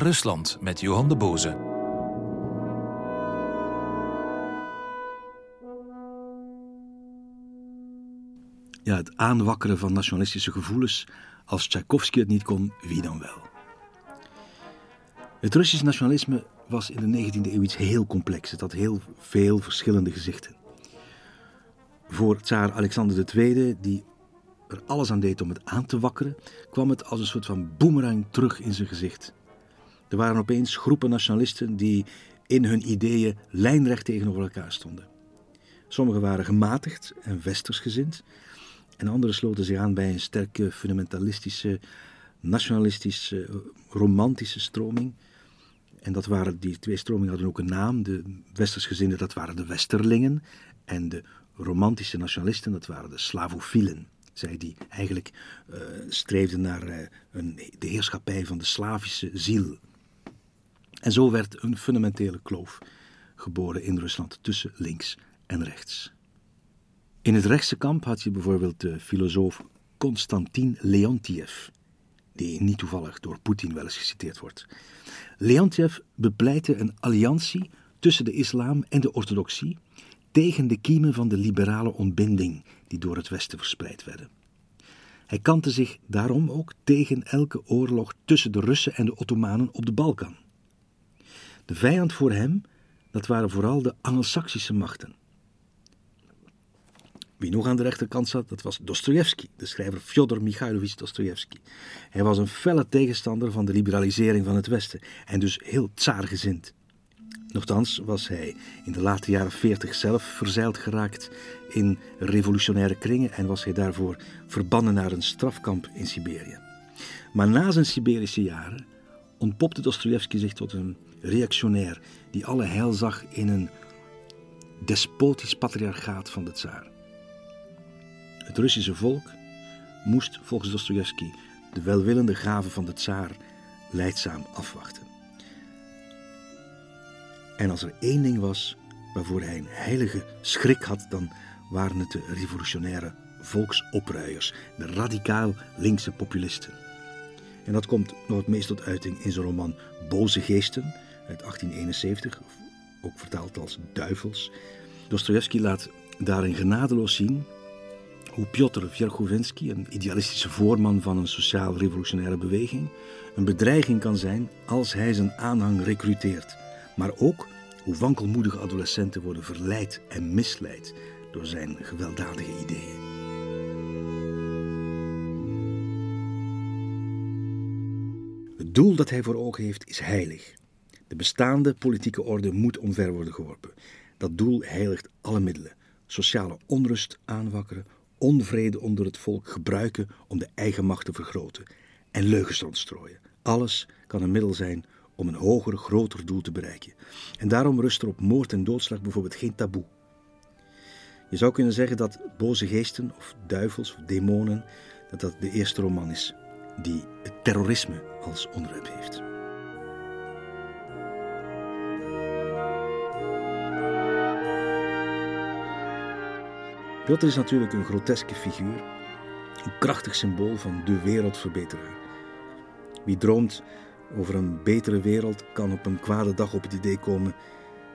Rusland met Johan de Boze. Ja, het aanwakkeren van nationalistische gevoelens. Als Tchaikovsky het niet kon, wie dan wel? Het Russisch nationalisme was in de 19e eeuw iets heel complex. Het had heel veel verschillende gezichten. Voor tsaar Alexander II, die er alles aan deed om het aan te wakkeren, kwam het als een soort van boemerang terug in zijn gezicht. Er waren opeens groepen nationalisten die in hun ideeën lijnrecht tegenover elkaar stonden. Sommigen waren gematigd en westersgezind, en anderen sloten zich aan bij een sterke fundamentalistische, nationalistische, romantische stroming. En dat waren, die twee stromingen hadden ook een naam. De westersgezinden, dat waren de Westerlingen. En de romantische nationalisten, dat waren de Slavofielen. Zij die eigenlijk uh, streefden naar uh, een, de heerschappij van de Slavische ziel. En zo werd een fundamentele kloof geboren in Rusland tussen links en rechts. In het rechtse kamp had je bijvoorbeeld de filosoof Konstantin Leontiev, die niet toevallig door Poetin wel eens geciteerd wordt. Leontiev bepleitte een alliantie tussen de islam en de orthodoxie tegen de kiemen van de liberale ontbinding die door het Westen verspreid werden. Hij kantte zich daarom ook tegen elke oorlog tussen de Russen en de Ottomanen op de Balkan. De vijand voor hem, dat waren vooral de Angelsaksische machten. Wie nog aan de rechterkant zat, dat was Dostoevsky, de schrijver Fyodor Mikhailovich Dostoevsky. Hij was een felle tegenstander van de liberalisering van het Westen en dus heel tsaargezind. Nochtans was hij in de late jaren 40 zelf verzeild geraakt in revolutionaire kringen en was hij daarvoor verbannen naar een strafkamp in Siberië. Maar na zijn Siberische jaren ontpopte Dostoevsky zich tot een reactionair die alle heil zag in een despotisch patriarchaat van de tsaar. Het Russische volk moest volgens Dostoevsky de welwillende gaven van de tsaar leidzaam afwachten. En als er één ding was waarvoor hij een heilige schrik had, dan waren het de revolutionaire volksopruiers, de radicaal linkse populisten. En dat komt nog het meest tot uiting in zijn roman Boze Geesten uit 1871, ook vertaald als Duivels. Dostoevsky laat daarin genadeloos zien hoe Piotr Vjerchovensky, een idealistische voorman van een sociaal-revolutionaire beweging, een bedreiging kan zijn als hij zijn aanhang recruteert. Maar ook hoe wankelmoedige adolescenten worden verleid en misleid door zijn gewelddadige ideeën. Het doel dat hij voor ogen heeft is heilig. De bestaande politieke orde moet omver worden geworpen. Dat doel heiligt alle middelen. Sociale onrust aanwakkeren, onvrede onder het volk gebruiken om de eigen macht te vergroten en leugens rondstrooien. Alles kan een middel zijn om een hoger, groter doel te bereiken. En daarom rust er op moord en doodslag bijvoorbeeld geen taboe. Je zou kunnen zeggen dat boze geesten of duivels of demonen, dat dat de eerste roman is die het terrorisme als onderwerp heeft. Piotr is natuurlijk een groteske figuur, een krachtig symbool van de wereldverbeteraar. Wie droomt over een betere wereld kan op een kwade dag op het idee komen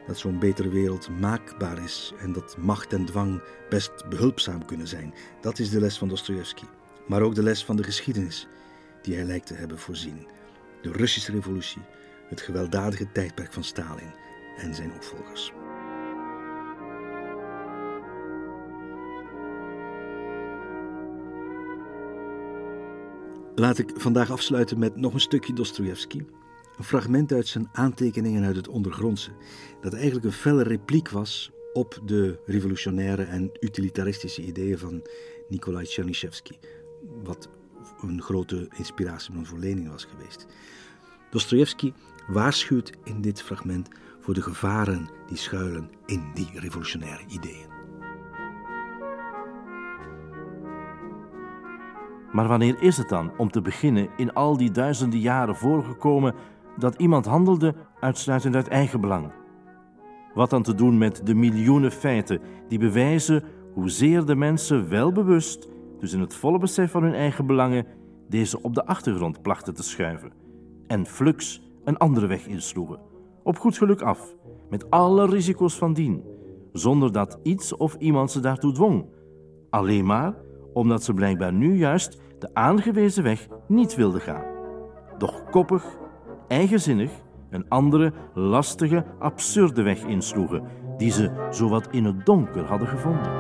dat zo'n betere wereld maakbaar is en dat macht en dwang best behulpzaam kunnen zijn. Dat is de les van Dostoevsky, maar ook de les van de geschiedenis die hij lijkt te hebben voorzien. De Russische revolutie, het gewelddadige tijdperk van Stalin en zijn opvolgers. Laat ik vandaag afsluiten met nog een stukje Dostoevsky. Een fragment uit zijn aantekeningen uit het ondergrondse, dat eigenlijk een felle repliek was op de revolutionaire en utilitaristische ideeën van Nikolai Chernyshevsky, wat een grote inspiratiebron voor Lenin was geweest. Dostoevsky waarschuwt in dit fragment voor de gevaren die schuilen in die revolutionaire ideeën. Maar wanneer is het dan, om te beginnen, in al die duizenden jaren voorgekomen dat iemand handelde uitsluitend uit eigen belang? Wat dan te doen met de miljoenen feiten die bewijzen hoezeer de mensen welbewust, dus in het volle besef van hun eigen belangen, deze op de achtergrond plachten te schuiven en flux een andere weg insloegen, op goed geluk af, met alle risico's van dien, zonder dat iets of iemand ze daartoe dwong, alleen maar omdat ze blijkbaar nu juist de aangewezen weg niet wilden gaan. Doch koppig, eigenzinnig, een andere, lastige, absurde weg insloegen, die ze zowat in het donker hadden gevonden.